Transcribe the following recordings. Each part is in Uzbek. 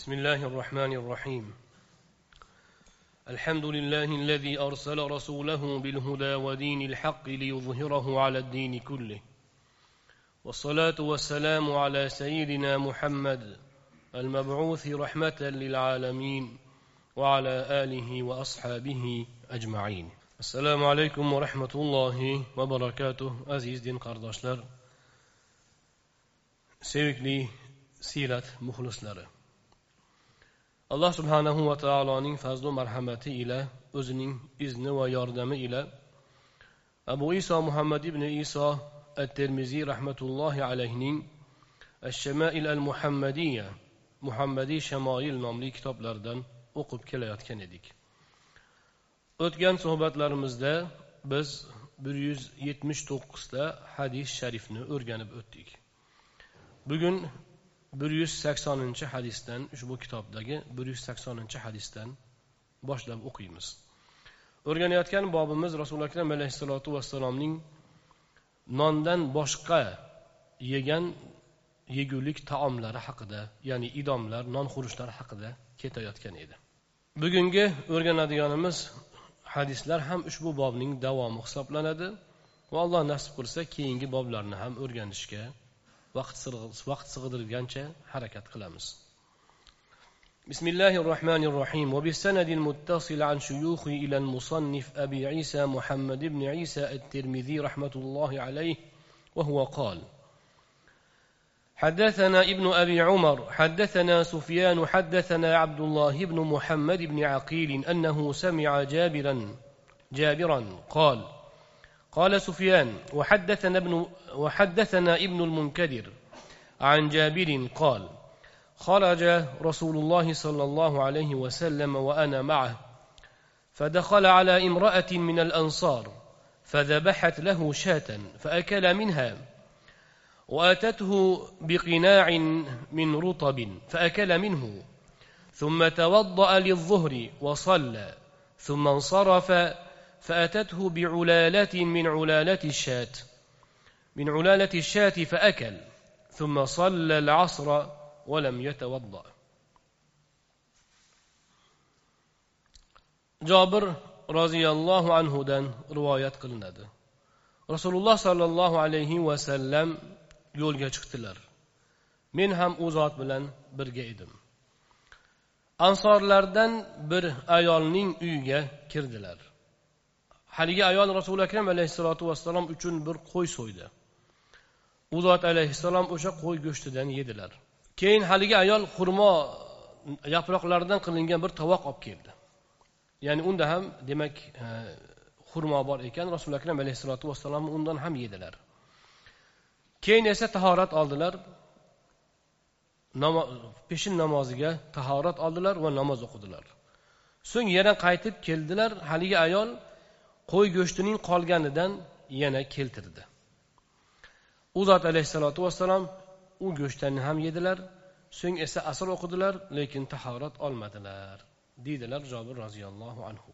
بسم الله الرحمن الرحيم. الحمد لله الذي أرسل رسوله بالهدى ودين الحق ليظهره على الدين كله. والصلاة والسلام على سيدنا محمد المبعوث رحمة للعالمين وعلى آله وأصحابه أجمعين. السلام عليكم ورحمة الله وبركاته. أزيز دين قرداشلر سيركلي سيرة مخلصلر alloh subhanahu va taoloning fazlu marhamati ila o'zining izni va yordami ila abu iso muhammad ibn iso at termiziy rahmatullohi alayhining ashamail al muhammadiya muhammadiy shamoil nomli kitoblaridan o'qib kelayotgan edik. O'tgan suhbatlarimizda biz bir yuz yetmish to'qqizta hadis sharifni o'rganib o'tdik. Bugun bir yuz saksoninchi hadisdan ushbu kitobdagi bir yuz saksoninchi hadisdan boshlab o'qiymiz. O'rganayotgan bobimiz rasuli akram alayhissalotu vassalomning nondan boshqa yegan yegulik taomlari haqida ya'ni idomlar non xurushlar haqida ketayotgan edi. Bugungi o'rganadiganimiz hadislar ham ushbu bobning davomi hisoblanadi va alloh nasib qilsa keyingi boblarni ham o'rganishga vaqt sig'dirgancha harakat qilamiz بسم الله الرحمن الرحيم. وبالسند المتصل عن شيوخه إلى المصنف أبي عيسى محمد بن عيسى الترمذي رحمة الله عليه وهو قال حدثنا ابن أبي عمر حدثنا سفيان حدثنا عبد الله بن محمد بن عقيل أنه سمع جابرا جابرا قال قال سفيان وحدثنا ابن وحدثنا ابن المنكدر عن جابر قال خرج رسول الله صلى الله عليه وسلم وأنا معه فدخل على امرأة من الأنصار فذبحت له شاة فأكل منها وأتته بقناع من رطب فأكل منه ثم توضأ للظهر وصلى ثم انصرف فأتته بعلالة من علالة الشاة. من علالة الشاة فأكل ثم صلى العصر ولم يتوضأ. جابر رضي الله عنه دان رواية قلناد رسول الله صلى الله عليه وسلم يول يشكتلر من هم أوزات بلن برقيدم ansorlardan bir ayolning uyiga kirdilar. Haligi ayol rasuli akram alayhissalotu vassalom uchun bir qo'y so'ydi. U zot alayhissalom o'sha qo'y go'shtidan yedilar. Keyin haligi ayol xurmo yaproqlaridan qilingan bir tovoq olib keldi. Ya'ni unda ham demak e, xurmo bor ekan. Rasuli akram alayhissalotu vassalom undan ham yedilar. Keyin esa tahorat oldilar. Peshin namoziga tahorat oldilar va namoz o'qidilar. So'ng yana qaytib keldilar. Haligi ayol qo'y go'shtining qolganidan yana keltirdi. U zot alayhissalotu vassalom u go'shtlarni ham yedilar so'ng esa asr o'qidilar lekin tahorat olmadilar deydilar jobir roziyallohu anhu.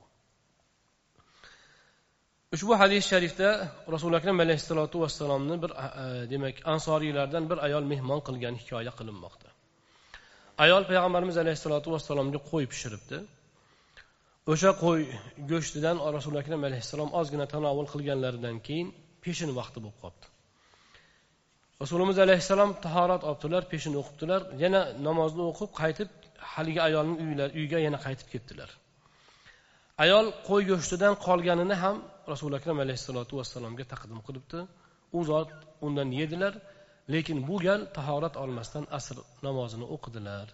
Ushbu hadis sharifda rasuli akram alayhissalotu vassalomni bir e, demak ansoriylardan bir ayol mehmon qilgan hikoya qilinmoqda. Ayol payg'ambarimiz alayhissalotu vassalomga qo'y pishiribdi. O'sha qo'y go'shtidan rasuli akram alayhissalom ozgina tanovul qilganlaridan keyin peshin vaqti bo'lib qolibdi. Rasulimiz alayhissalom tahorat olibdilar peshin o'qibdilar yana namozni o'qib qaytib haligi ayolning uyiga yana qaytib ketdilar. Ayol qo'y go'shtidan qolganini ham rasuli akram alayhissalotu vassalomga taqdim qilibdi. U zot undan yedilar lekin bu gal tahorat olmasdan asr namozini o'qidilar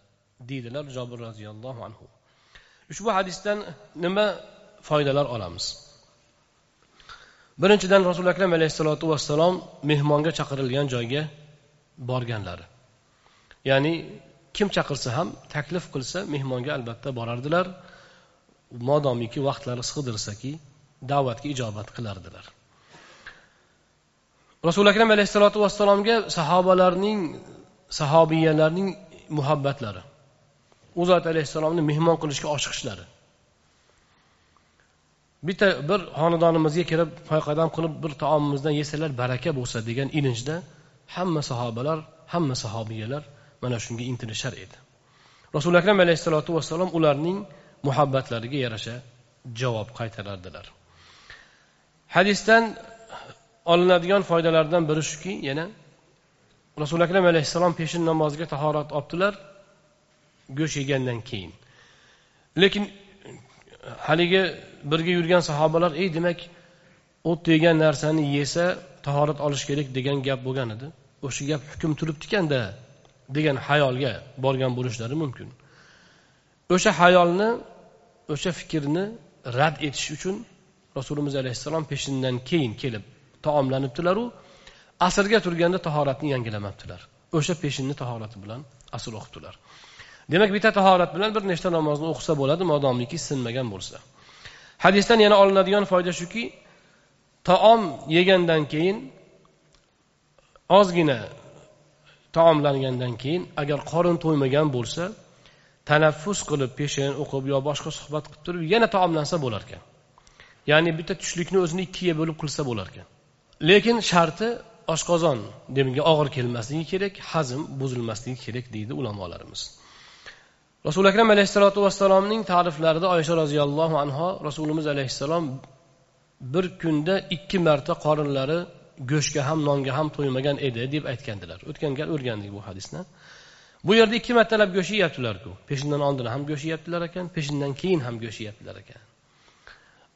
deydilar jobir roziyallohu anhu. Ushbu hadisdan nima foydalar olamiz? Birinchidan rasuli akram alayhissalotu vassalom mehmonga chaqirilgan joyga borganlari. Ya'ni kim chaqirsa ham taklif qilsa mehmonga albatta borardilar. Modomiki vaqtlari sig'dirsaki da'vatga ijobat qilardilar. Rasuli akram alayhissalotu vassalomga sahobalarning sahobiyalarning muhabbatlari u zot alayhissalomni mehmon qilishga oshiqishlari bitta bir xonadonimizga kirib poyqadam qilib bir taomimizdan yesalar baraka bo'lsa degan ilinjda hamma sahobalar hamma sahobiyalar mana shunga intilishar edi. Rasuli akram alayhissalotu vassalom ularning muhabbatlariga yarasha javob qaytarardilar. Hadisdan olinadigan foydalardan biri shuki yana rasuli akram alayhissalom peshin namoziga tahorat olibdilar. Go'sht yegandan keyin. Lekin haligi birga yurgan sahobalar ey demak o't degan narsani yesa tahorat olish kerak degan gap bo'lgan edi. O'sha gap hukm turibdikanda degan hayolga borgan bo'lishlari mumkin. O'sha hayolni o'sha fikrni rad etish uchun rasulimiz alayhissalom peshindan keyin kelib taomlanibdilaru asrga turganda tahoratni yangilamabdilar. O'sha peshinni tahorati bilan asr o'qibdilar. Demak bitta tahorat bilan bir nechta namozni o'qisa bo'ladi modomiki sinmagan bo'lsa. Hadisdan yana olinadigan foyda shuki taom yegandan keyin ozgina taomlangandan keyin agar qorin to'ymagan bo'lsa tanaffus qilib peshin o'qib yo boshqa suhbat qilib turib yana taomlansa bo'lar ekan. Ya'ni bitta tushlikni o'zini ikkiga bo'lib qilsa bo'lar ekan. Lekin sharti oshqozon demakki og'ir kelmasligi kerak hazm buzilmasligi kerak deydi ulamolarimiz. Rasuli akram alayhissalotu vassalomning ta'riflarida oysha roziyallohu anhu rasulimiz alayhissalom bir kunda ikki marta qorinlari go'shtga ham nonga ham to'ymagan edi deb aytgandilar. O'tgan gal o'rgandik bu hadisni. Bu yerda ikki martalab go'sht yeyaptilarku. Peshindan oldin ham go'sht yeyaptilar ekan peshindan keyin ham go'sht yeyaptilar ekan.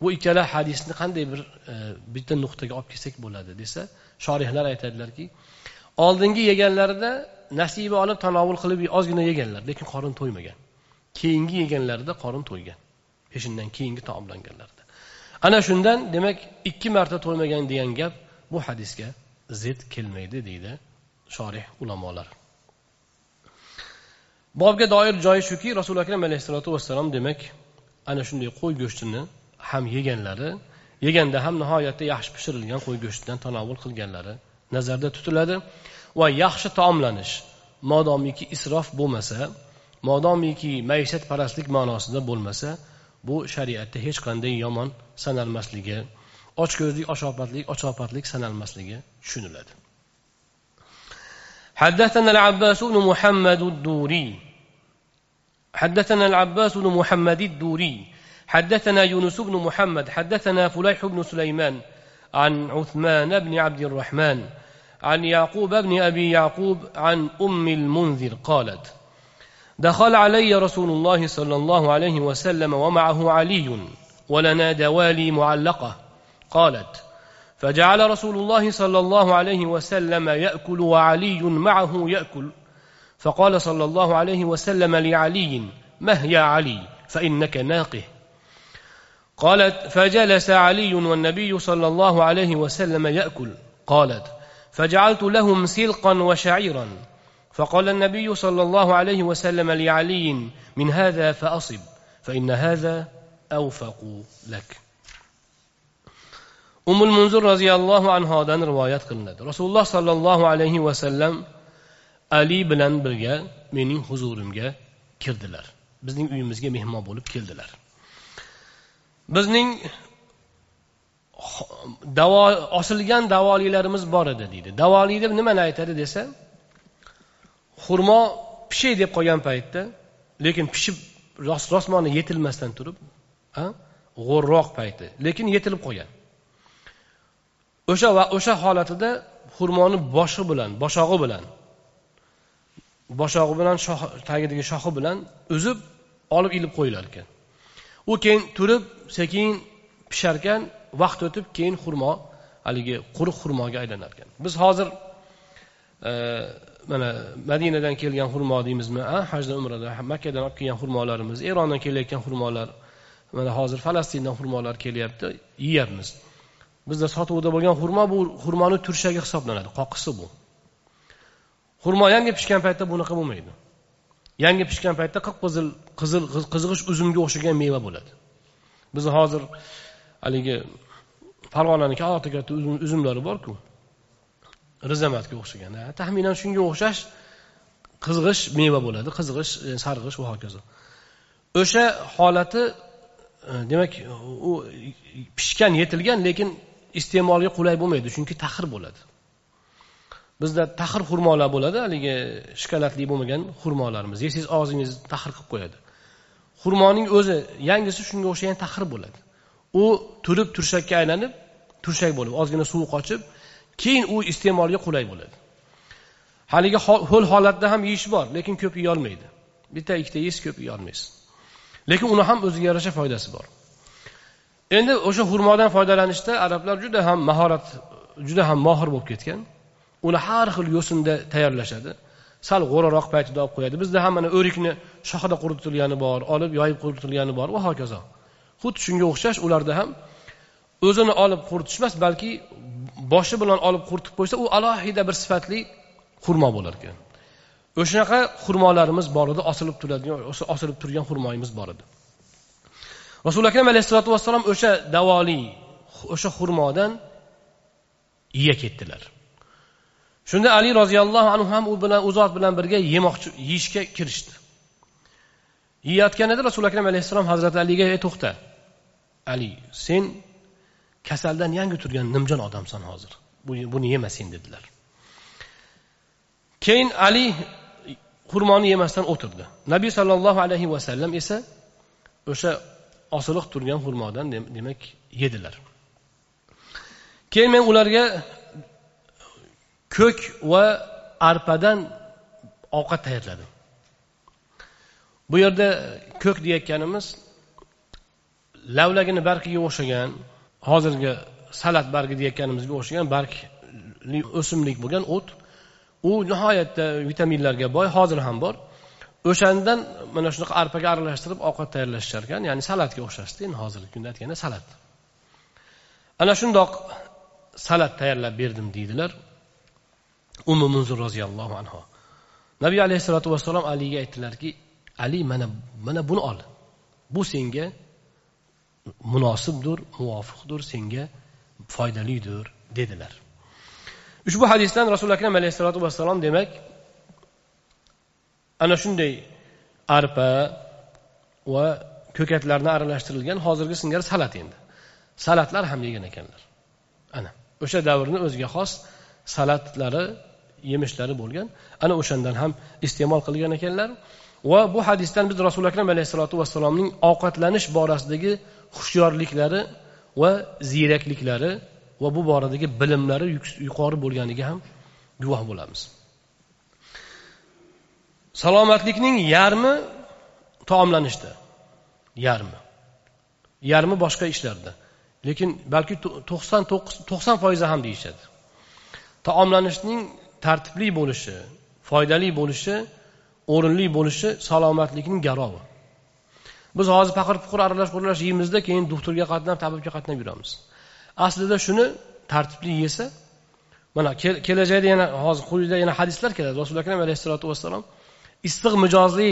Bu ikkala hadisni qanday bir e, bitta nuqtaga olib kelsak bo'ladi desa shorihlar aytadilarki oldingi yeganlarida nasiba olib tanovul qilib ozgina yeganlar lekin qorin to'ymagan. Keyingi yeganlarida qorin to'ygan. Peshindan keyingi taomlanganlarida. Ana shundan demak ikki marta to'ymagan degan gap bu hadisga zid kelmaydi deydi shorih ulamolar. Bobga doir joyi shuki rasuli akram alayhissalotu vassalom demak ana shunday qo'y go'shtini ham yeganlari yeganda ham nihoyatda yaxshi pishirilgan qo'y go'shtidan tanovul qilganlari nazarda tutiladi. va yaxshi taomlanish modomiki isrof bo'lmasa modomiki maishatparastlik ma'nosida bo'lmasa bu shariatda hech qanday yomon sanalmasligi ochko'zlik oshopatlik ochopatlik sanalmasligi tushuniladi حدثنا العباس بن محمد الدوري حدثنا العباس بن محمد الدوري حدثنا يونس بن محمد حدثنا فليح بن سليمان عن عثمان بن عبد الرحمن عن يعقوب بن أبي يعقوب عن أم المنذر قالت دخل علي رسول الله صلى الله عليه وسلم ومعه علي ولنا دوالي معلقة قالت فجعل رسول الله صلى الله عليه وسلم يأكل وعلي معه يأكل فقال صلى الله عليه وسلم لعلي مه يا علي؟ فإنك ناقه. قالت فجلس علي والنبي صلى الله عليه وسلم يأكل قالت فجعلت لهم سلقا وشعيرا فقال النبي صلى الله عليه وسلم لعلي من هذا فاصب فان هذا اوفق لك umul munzur roziyallohu anhodan rivoyat qilinadi rasululloh sollallohu alayhi vasallam ali bilan birga mening huzurimga kirdilar bizning uyimizga mehmon bo'lib keldilar bizning davo osilgan davolilarimiz bor edi deydi. Davoliy deb nimani aytadi desa xurmo pishay deb qolgan paytda lekin pishib rosmoni yetilmasdan turib g'o'rroq payti lekin yetilib qolgan. O'sha va o'sha holatida xurmoni boshi bilan boshog'i bilan boshog'i bilan tagidagi shoxi bilan uzib olib ilib qo'yilar ekan u keyin turib sekin pisharkan vaqt o'tib keyin xurmo haligi quruq xurmoga aylanar ekan biz hozir e, mana madinadan kelgan xurmo deymizmi hajda umrada makkadan olib kelgan xurmolarimiz erondan kelayotgan xurmolar mana hozir falastindan xurmolar kelyapti yeyapmiz. Bizda sotuvda bo'lgan xurmo bu xurmoni turshagi hisoblanadi qoqisi bu. Xurmo yangi pishgan paytda bunaqa bo'lmaydi. Yangi pishgan paytda qip qizil qizil qizg'ish uzumga o'xshagan meva bo'ladi. Biz hozir haligi farg'onani katta katta uzumlari borku. Rizamatga o'xshagan taxminan shunga o'xshash qizg'ish meva bo'ladi qizg'ish e, sarg'ish va hokazo. O'sha holati e, demak u pishgan yetilgan lekin iste'molga qulay bo'lmaydi chunki taxir bo'ladi. Bizda taxir xurmolar bo'ladi haligi shikolatli bo'lmagan xurmolarimiz. Yesangiz og'zingizni taxir qilib qo'yadi. Xurmoning o'zi yangisi shunga o'xshagan taxir bo'ladi. U turib turshakka aylanib turshak bo'lib ozgina suvi qochib keyin u iste'molga qulay bo'ladi. Haligi ho'l holatda ham yeyish bor lekin ko'p yeyolmaydi. Bitta ikkita yeysiz ko'p yeyolmaysiz. Lekin uni ham o'ziga yarasha foydasi bor. Endi o'sha xurmodan foydalanishda arablar juda ham mahorat juda ham mohir bo'lib ketgan. Uni har xil yo'sinda tayyorlashadi. Sal g'o'raroq paytida olib qo'yadi. Bizda ham mana o'rikni shoxida quritilgani bor olib yoyib quritilgani bor va hokazo. Xuddi shunga o'xshash ularda ham o'zini olib quritishmas balki boshi bilan olib quritib qo'ysa u alohida bir sifatli xurmo bo'lar ekan. O'shanaqa xurmolarimiz bor edi osilib turadigan osilib turgan xurmoyimiz bor edi. Rasuli akram alayhissalotu vassalom o'sha davoli o'sha xurmodan yeya ketdilar. Shunda ali roziyallohu anhu ham u bilan u zot bilan birga yemoqchi yeyishga kirishdi. Yeyayotganida rasuli akram alayhissalom hazrati aliga ey to'xta ali sen kasaldan yangi turgan nimjon odamsan hozir. Buni yemasang dedilar. Keyin ali xurmoni yemasdan o'tirdi. Nabiy sollallohu alayhi vasallam esa o'sha osiliq turgan xurmodan demak yedilar. Keyin men ularga ko'k va arpadan ovqat tayyorladim. Bu yerda ko'k deyayotganimiz lavlagini bargiga o'xshagan hozirgi salat bargi deyayotganimizga o'xshagan bargli o'simlik bo'lgan o't. U nihoyatda vitaminlarga boy hozir ham bor. O'shandan mana shunaqa arpaga aralashtirib ovqat tayyorlashar ekan ya'ni salatga o'xshashda endi hozirgi kunda aytganda salat. Ana shundoq salat tayyorlab berdim deydilar umi munzur roziyallohu anhu nabiy alayhissalotu vassalom aliga aytdilarki ali mana mana buni ol. Bu senga munosibdir muvofiqdir senga foydalidir dedilar. Ushbu hadisdan rasuli akram alayhissalotu vassalom demak ana shunday arpa va ko'katlarni aralashtirilgan hozirgi singari salat endi. Salatlar ham yegan ekanlar. Ana o'sha davrni o'ziga xos salatlari yemishlari bo'lgan. Ana o'shandan ham iste'mol qilgan ekanlar. Va bu hadisdan biz rasuli akram alayhissalotu vassalomning ovqatlanish borasidagi hushyorliklari va ziyrakliklari va bu boradagi bilimlari yuqori bo'lganiga ham guvoh bo'lamiz. Salomatlikning yarmi taomlanishda. Yarmi. Yarmi boshqa ishlarda. Lekin balki to'qson to'qson foizi ham deyishadi. Taomlanishning tartibli bo'lishi foydali bo'lishi o'rinli bo'lishi salomatlikning garovi. Biz hozir paqir puqir aralash quralash yeymizda keyin doktorga qatnab tabibga qatnab yuramiz. Aslida shuni tartibli yesa mana kelajakda yana hozir quyida yana hadislar keladi. Rasuli akram alayhissalotu vassalom issiq mijozli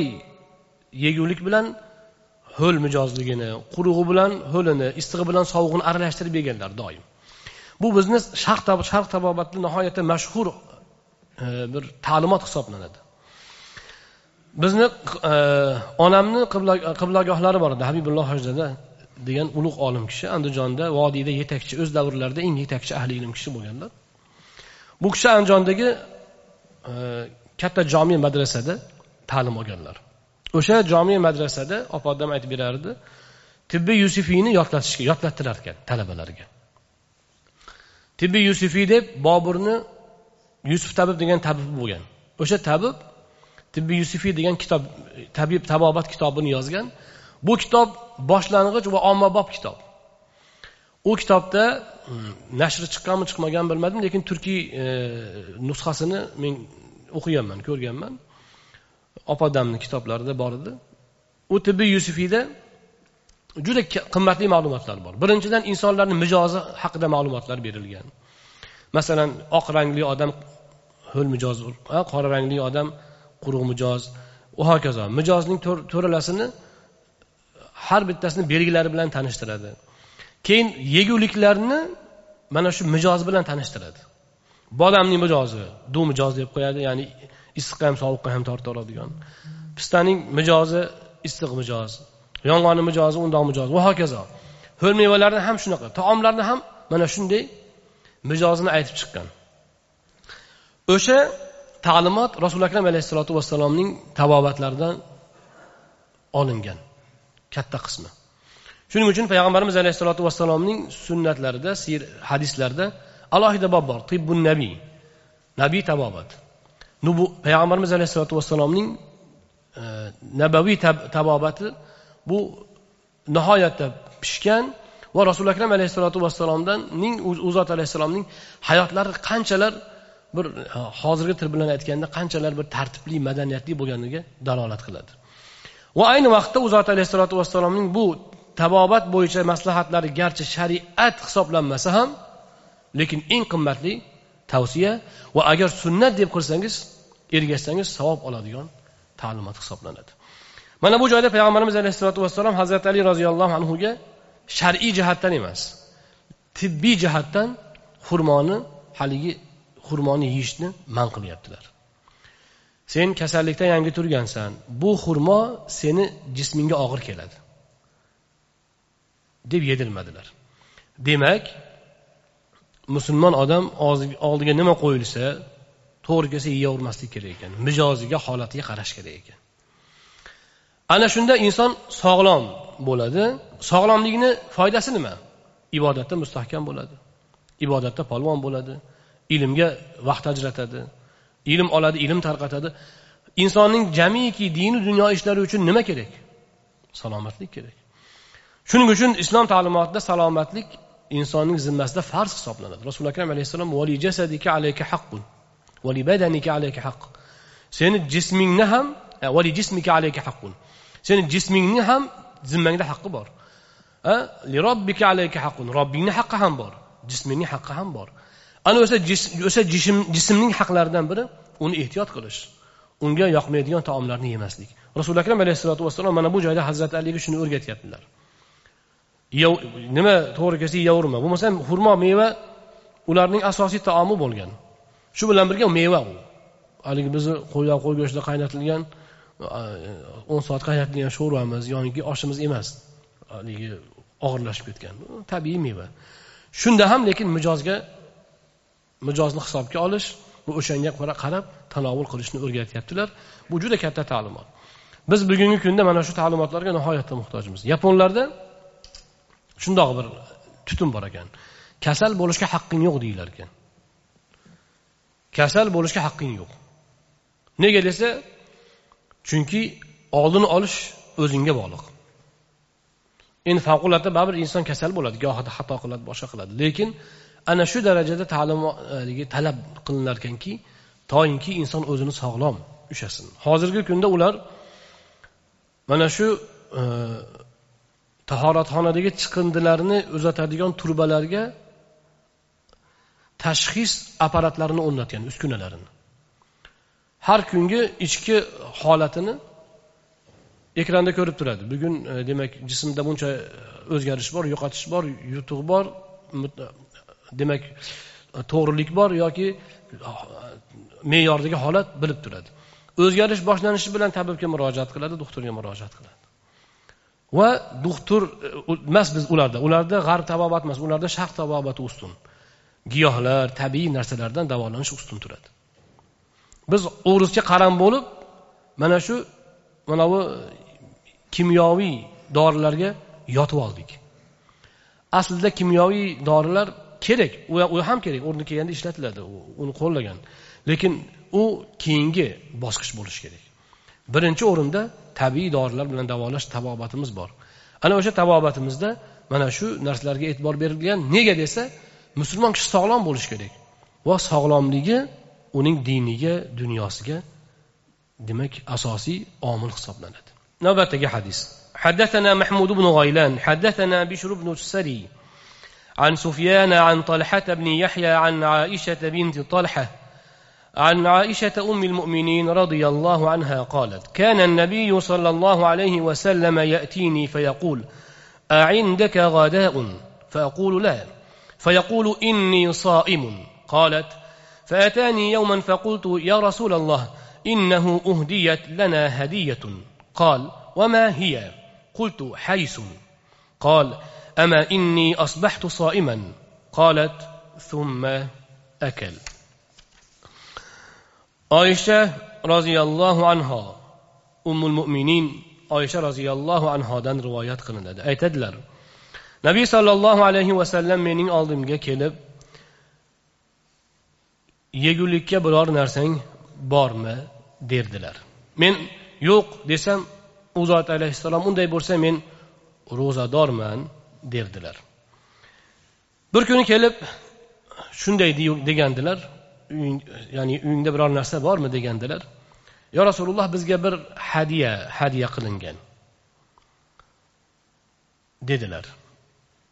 yegulik bilan ho'l mijozligini qurug'i bilan ho'lini issig'i bilan sovug'ini aralashtirib yeganlar doim. Bu bizni sharq sharq tabobatida nihoyatda mashhur e, bir ta'limot hisoblanadi. Bizni e, onamni qiblagohlari bor edi habibulloh hojdada degan ulug' olim kishi andijonda vodiyda yetakchi o'z davrlarida eng yetakchi ahli ilm kishi bo'lganlar bu kishi andijondagi e, katta jomiy madrasada ta'lim olganlar. O'sha jomiy madrasada opodam aytib berardi tibbiy yusufiyni yodlatishga yodlattirar ekan talabalarga. Tibbiy yusufiy deb boburni yusuf tabib degan tabib bo'lgan. O'sha tabib tibbiy yusufiy degan kitob tabib tabobat kitobini yozgan. Bu kitob boshlang'ich va ommabop kitob. U kitobda hmm, nashri chiqqanmi chiqmaganmi bilmadim lekin turkiy e, nusxasini men o'qiganman ko'rganman. Opadamni kitoblarida bor edi. U tibbiy yusufiyda juda qimmatli ma'lumotlar bor. Birinchidan insonlarni mijozi haqida ma'lumotlar berilgan. Masalan oq rangli odam ho'l mijoz qora rangli odam quruq mijoz. Va hokazo. Mijozning to'ralasini har bittasini belgilari bilan tanishtiradi. Keyin yeguliklarni mana shu mijoz bilan tanishtiradi. Bodamning mijozi du mijoz deb qo'yadi ya'ni issiqqa ham sovuqqa ham torta oladigan. Pistaning mijozi issiq mijoz yong'oqni mijozi undoq mijoz. Va hokazo. Ho'l mevalarni ham shunaqa. Taomlarni ham mana shunday mijozini aytib chiqqan. O'sha ta'limot rasuli akram alayhissalotu vassalomning tabobatlaridan olingan katta qismi. Shuning uchun payg'ambarimiz alayhissalotu vassalomning sunnatlarida hadislarda alohida bob bor. Tibbun nabiy nabiy tabobat. Nubu payg'ambarimiz alayhissalotu vassalomning e, nabaviy tabobati bu nihoyatda pishgan va rasuli akram alayhissalotu vassalomdanning u zot alayhissalomning hayotlari qanchalar bir e, hozirgi til bilan aytganda qanchalar bir tartibli madaniyatli bo'lganiga dalolat qiladi. Va ayni vaqtda u zot alayhissalotu vassalomning bu tabobat bo'yicha maslahatlari garchi shariat hisoblanmasa ham lekin eng qimmatli tavsiya va agar sunnat deb qilsangiz ergashsangiz savob oladigan ta'limot hisoblanadi. Mana bu joyda payg'ambarimiz alayhissalotu vassalom hazrati ali roziyallohu anhuga shar'iy jihatdan emas tibbiy jihatdan xurmoni haligi xurmoni yeyishni man qilyaptilar sen kasallikdan yangi turgansan bu xurmo seni jismingga og'ir keladi deb yedirmadilar demak musulmon odam oldiga nima qo'yilsa to'g'ri kelsa yeyavermaslik kerak ekan mijoziga holatiga qarash kerak ekan. Ana shunda inson sog'lom bo'ladi. Sog'lomlikni foydasi nima? Ibodatda mustahkam bo'ladi. Ibodatda polvon bo'ladi. Ilmga vaqt ajratadi ilm oladi ilm tarqatadi. Insonning jamiki dini dunyo ishlari uchun nima kerak? Salomatlik kerak. Shuning uchun islom ta'limotida salomatlik insonning zimmasida farz hisoblanadi. Rasuli akram alayhissalom seni jismingni ham e, vali jismika alayka haqqun. Seni jismingni ham zimmangda haqqi bor. E, robbika alayka haqqun. Robbingni haqqi ham bor jismingning haqqi ham bor. Ana o'sha o'sha jismning haqlaridan biri uni ehtiyot qilish unga yoqmaydigan taomlarni yemaslik. Rasuli akram alayhissalotu vassalom mana bu joyda hazrati aliga shuni o'rgatyaptilar. Nima to'g'ri kelsa yeyaverma bo'lmasam xurmo meva ularning asosiy taomi bo'lgan. Shu bilan birga meva u haligi bizni qo'y qo'y go'shtida qaynatilgan e, o'n soat qaynatilgan sho'rvamiz yoki oshimiz emas. Haligi og'irlashib ketgan. Tabiiy meva. Shunda ham lekin mijozga mijozni hisobga olish va o'shanga qarab tanovul qilishni o'rgatyaptilar. Bu juda katta ta'limot. Biz bugungi kunda mana shu ta'limotlarga nihoyatda muhtojmiz. Yaponlarda shundoq bir tutun bor ekan. Kasal bo'lishga haqqing yo'q deyilar ekan. Kasal bo'lishga haqqing yo'q. Nega desa chunki oldini olish o'zingga bog'liq. Endi favqulodda baribir inson kasal bo'ladi gohida xato qiladi boshqa qiladi. Lekin ana shu darajada ta'lim e, talab qilinar ekanki toinki inson o'zini sog'lom ushlasin hozirgi kunda ular mana shu e, tahoratxonadagi chiqindilarni uzatadigan turbalarga tashxis apparatlarini o'rnatgan uskunalarini. Har kungi ichki holatini ekranda ko'rib turadi. Bugun e, demak jismda buncha e, o'zgarish bor yo'qotish bor yutuq bor demak e, to'g'rilik bor yoki e, me'yordagi holat bilib turadi. O'zgarish boshlanishi bilan tabibga murojaat qiladi doktorga murojaat qiladi. Va doktor e, emas biz ularda ularda g'arb tabobati emas ularda sharq tabobati ustun. Giyohlar tabiiy narsalardan davolanish ustun turadi. Biz o'risga qaram bo'lib mana shu mana bu kimyoviy dorilarga yotib oldik. Aslida kimyoviy dorilar kerak u ham kerak o'rni kelganda ishlatiladi uni qo'llagan lekin u keyingi bosqich bo'lishi kerak birinchi o'rinda tabiiy dorilar bilan davolash tabobatimiz bor ana o'sha tabobatimizda mana shu narsalarga e'tibor berilgan nega desa musulmon kishi sog'lom bo'lishi kerak va sog'lomligi uning diniga dunyosiga demak asosiy omil hisoblanadi navbatdagi hadis حدثنا محمود بن غيلان حدثنا بشر بن السري عن سفيان عن طلحة بن يحيى عن عائشة بنت طلحة عن عائشة أم المؤمنين رضي الله عنها قالت كان النبي صلى الله عليه وسلم يأتيني فيقول أعندك غداء؟ فأقول لا. فيقول إني صائم. قالت فأتاني يوما فقلت يا رسول الله إنه أهديت لنا هدية. قال وما هي؟ قلت حيس. قال أما إني أصبحت صائما قالت ثم أكل oysha roziyallohu anho ummul mo'minin oysha roziyallohu anhodan rivoyat qilinadi aytadilar nabiy sollallohu alayhi vasallam mening oldimga kelib yegulikka biror narsang bormi derdilar men yo'q desam u zot alayhissalom unday bo'lsa men ro'zadorman derdilar. Bir kuni kelib shunday degandilar ya'ni uyingda biror narsa bormi degandilar yo rasululloh bizga bir hadya hadya qilingan. Dedilar.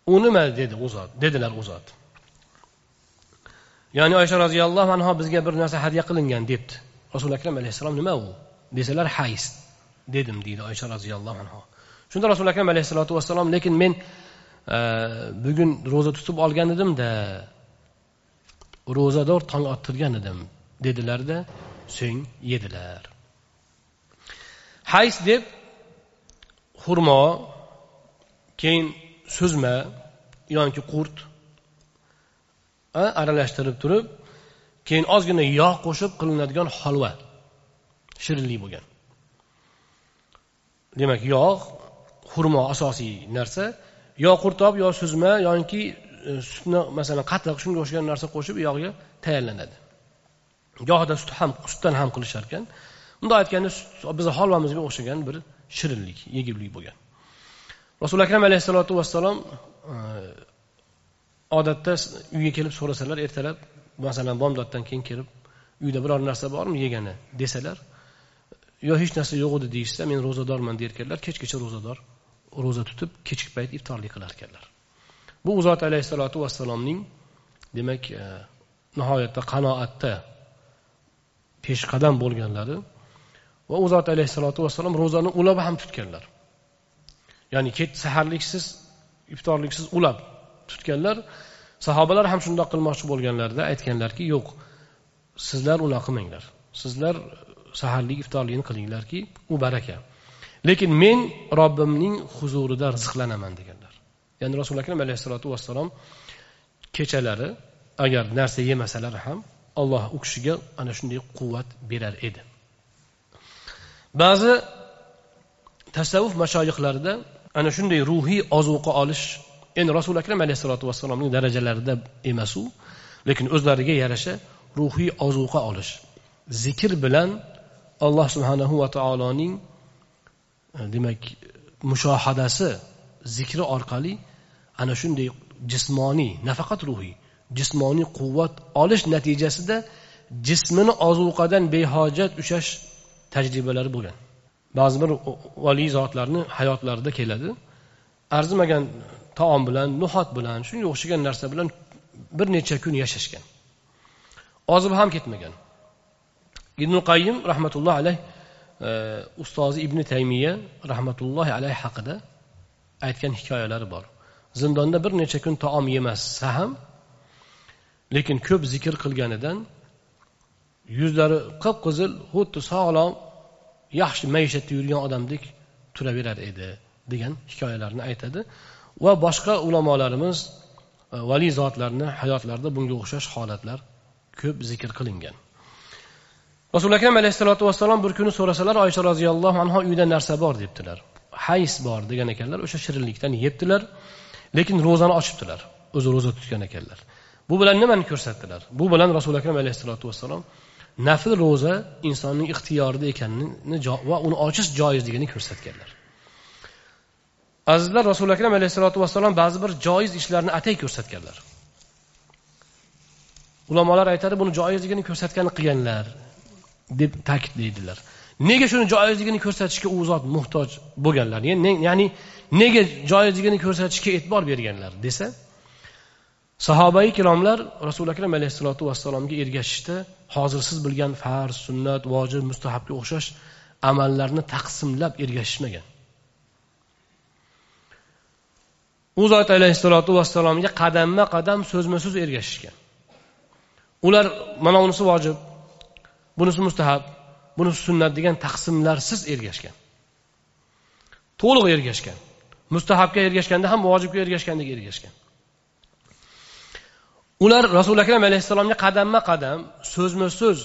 U nima? dedi u zot. Dedilar u zot. Ya'ni oysha roziyallohu anhu bizga bir narsa hadya qilingan debdi. Rasuli akram alayhissalom nima u? Desalar hayz dedim deydi oysha roziyallohu anhu shunda rasuli akram alayhissalotu vassalom lekin men Э, bugun ro'za tutib olgan edimda ro'zador tong ottirgan edim dedilarda so'ng yedilar. Hays deb xurmo keyin suzma yoki qurt aralashtirib turib keyin ozgina yog' qo'shib qilinadigan holva shirinlik bo'lgan. Demak yog' xurmo asosiy narsa. Yo qurtob yo suzma yoki e, sutni masalan qatiq shunga o'xshagan narsa qo'shib yog'ga tayyorlanadi. Gohida sut ham sutdan ham qilishar ekan. Bundoq aytganda bizni holvamizga o'xshagan bir shirinlik yegulik bo'lgan. Rasuli akram alayhissalotu vassalom e, odatda uyga kelib so'rasalar ertalab masalan bomdoddan keyin kelib uyda biror narsa bormi yegani desalar yo hech narsa yo'q edi deyishsa men ro'zadorman derkanlar kechgacha ro'zador ro'za tutib kechki payt iftorlik qilar ekanlar. Bu u zot alayhissalotu vassalomning demak e, nihoyatda qanoatda peshqadam bo'lganlari va u zot alayhissalotu vassalom ro'zani ulab ham tutganlar. Ya'ni kech saharliksiz iftorliksiz ulab tutganlar. Sahobalar ham shundoq qilmoqchi bo'lganlarida aytganlarki yo'q sizlar unaqa qilmanglar sizlar e, saharlik iftorlikni qilinglarki u baraka lekin men robbimning huzurida rizqlanaman deganlar. Ya'ni rasuli akram alayhissalotu vassalom kechalari agar narsa yemasalar ham alloh u kishiga ana shunday quvvat berar edi. Ba'zi tasavvuf mashoyihlarida ana shunday ruhiy ozuqa olish endi rasuli akram alayhissalotu vassalomning darajalarida emas u lekin o'zlariga yarasha ruhiy ozuqa olish zikr bilan alloh subhanahu va taoloning E, demak mushohadasi zikri orqali ana shunday jismoniy nafaqat ruhiy jismoniy quvvat olish natijasida jismini ozuqadan behojat ushlash tajribalari bo'lgan. Ba'zi bir valiy zotlarni hayotlarida keladi. Arzimagan taom bilan no'xat bilan shunga o'xshagan narsa bilan bir necha kun yashashgan. Ozib ham ketmagan. Ibn qayyim rahmatulloh alayh ustozi ibn taymiya rahmatullohi alayhi haqida aytgan hikoyalari bor. Zindonda bir necha kun taom yemasa ham lekin ko'p zikr qilganidan yuzlari qip qizil xuddi sog'lom yaxshi maishatda yurgan odamdek turaverar edi degan hikoyalarni aytadi. Va boshqa ulamolarimiz e, valiy zotlarni hayotlarida bunga o'xshash holatlar ko'p zikr qilingan. Rasuli akram alayhissalotu vassalom bir kuni so'rasalar oysha roziyallohu anhu uyda narsa bor debdilar. Hays bor degan ekanlar o'sha shirinlikdan yebdilar lekin ro'zani ochibdilar o'zi ro'za tutgan ekanlar. Bu bilan nimani ko'rsatdilar? Bu bilan rasuli akram alayhissalotu vassalom nafl ro'za insonning ixtiyorida ekanini va uni ochish joizligini ko'rsatganlar. Azizlar rasuli akram alayhissalotu vassalom ba'zi bir joiz ishlarni atay ko'rsatganlar. Ulamolar aytadi buni joizligini ko'rsatgani qilganlar. Deb ta'kidlaydilar. Nega shuni joizligini ko'rsatishga u zot muhtoj bo'lganlar? Ya'ni nega joizligini ko'rsatishga e'tibor berganlar desa sahobai ikromlar rasuli akram alayhissalotu vassalomga ergashishda hozir siz bilgan farz sunnat vojib mustahabga o'xshash amallarni taqsimlab ergashishmagan. U zot alayhissalotu vassalomga qadamma qadam so'zma so'z ergashishgan. Ular mana unisi vojib bunisi mustahab bunisi sunnat degan taqsimlarsiz ergashgan. To'liq ergashgan. Mustahabga ergashganda ham vojibga ergashgandek ergashgan. Ular rasuli akram alayhissalomga qadamma qadam so'zma so'z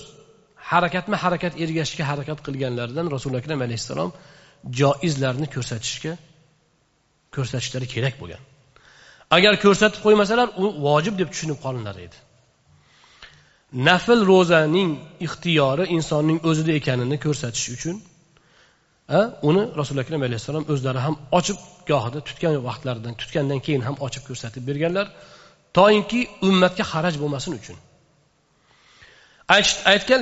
harakatma harakat ergashishga harakat qilganlaridan rasuli akram alayhissalom joizlarni ko'rsatishga ko'rsatishlari kerak bo'lgan. Agar ko'rsatib qo'ymasalar u vojib deb tushunib qolinar edi. Nafl ro'zaning ixtiyori insonning o'zida ekanini ko'rsatish uchun uni rasuli akram alayhissalom o'zlari ham ochib gohida tutgan vaqtlaridan tutgandan keyin ham ochib ko'rsatib berganlar toinki ummatga haraj bo'lmasin uchun. Aytgan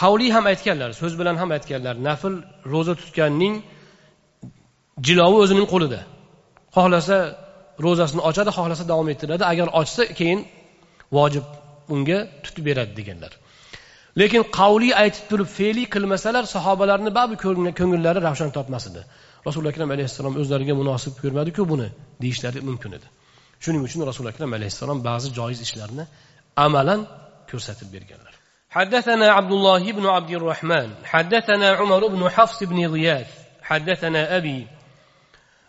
qavliy ham aytganlar so'z bilan ham aytganlar nafl ro'za tutganning jilovi o'zining qo'lida. Xohlasa ro'zasini ochadi xohlasa davom ettiradi. Agar ochsa keyin vojib unga tutib beradi deganlar lekin qavliy aytib turib fe'liy qilmasalar sahobalarni baribir ko'ngillari ravshan topmas edi rasuli akram alayhissalom o'zlariga munosib ko'rmadiku buni deyishlari mumkin edi shuning uchun rasuli akram alayhissalom ba'zi joiz ishlarni amalan ko'rsatib berganlar حدثنا عبد الله بن عبد الرحمن حدثنا عمر بن حفص بن غياث حدثنا أبي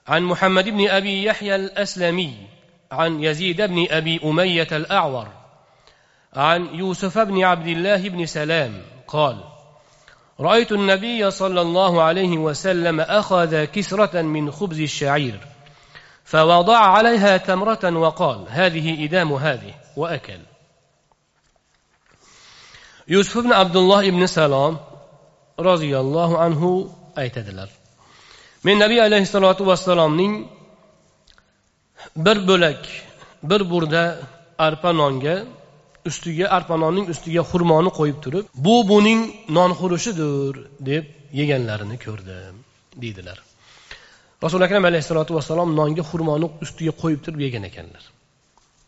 عن محمد بن أبي يحيى الأسلمي عن يزيد بن أبي أمية الأعور عن يوسف بن عبد الله بن سلام قال رأيت النبي صلى الله عليه وسلم أخذ كسرة من خبز الشعير فوضع عليها تمرة وقال هذه إدام هذه وأكل. يوسف بن عبد الله بن سلام رضي الله عنه أي تدلر من نبي عليه الصلاة والسلام بر بلك بر برده ustiga arpa nonning ustiga xurmoni qo'yib turib bu buning nonxurishidir deb yeganlarini ko'rdim deydilar. Rasuli akram alayhissalotu vassalom nonga xurmoni ustiga qo'yib turib yegan ekanlar.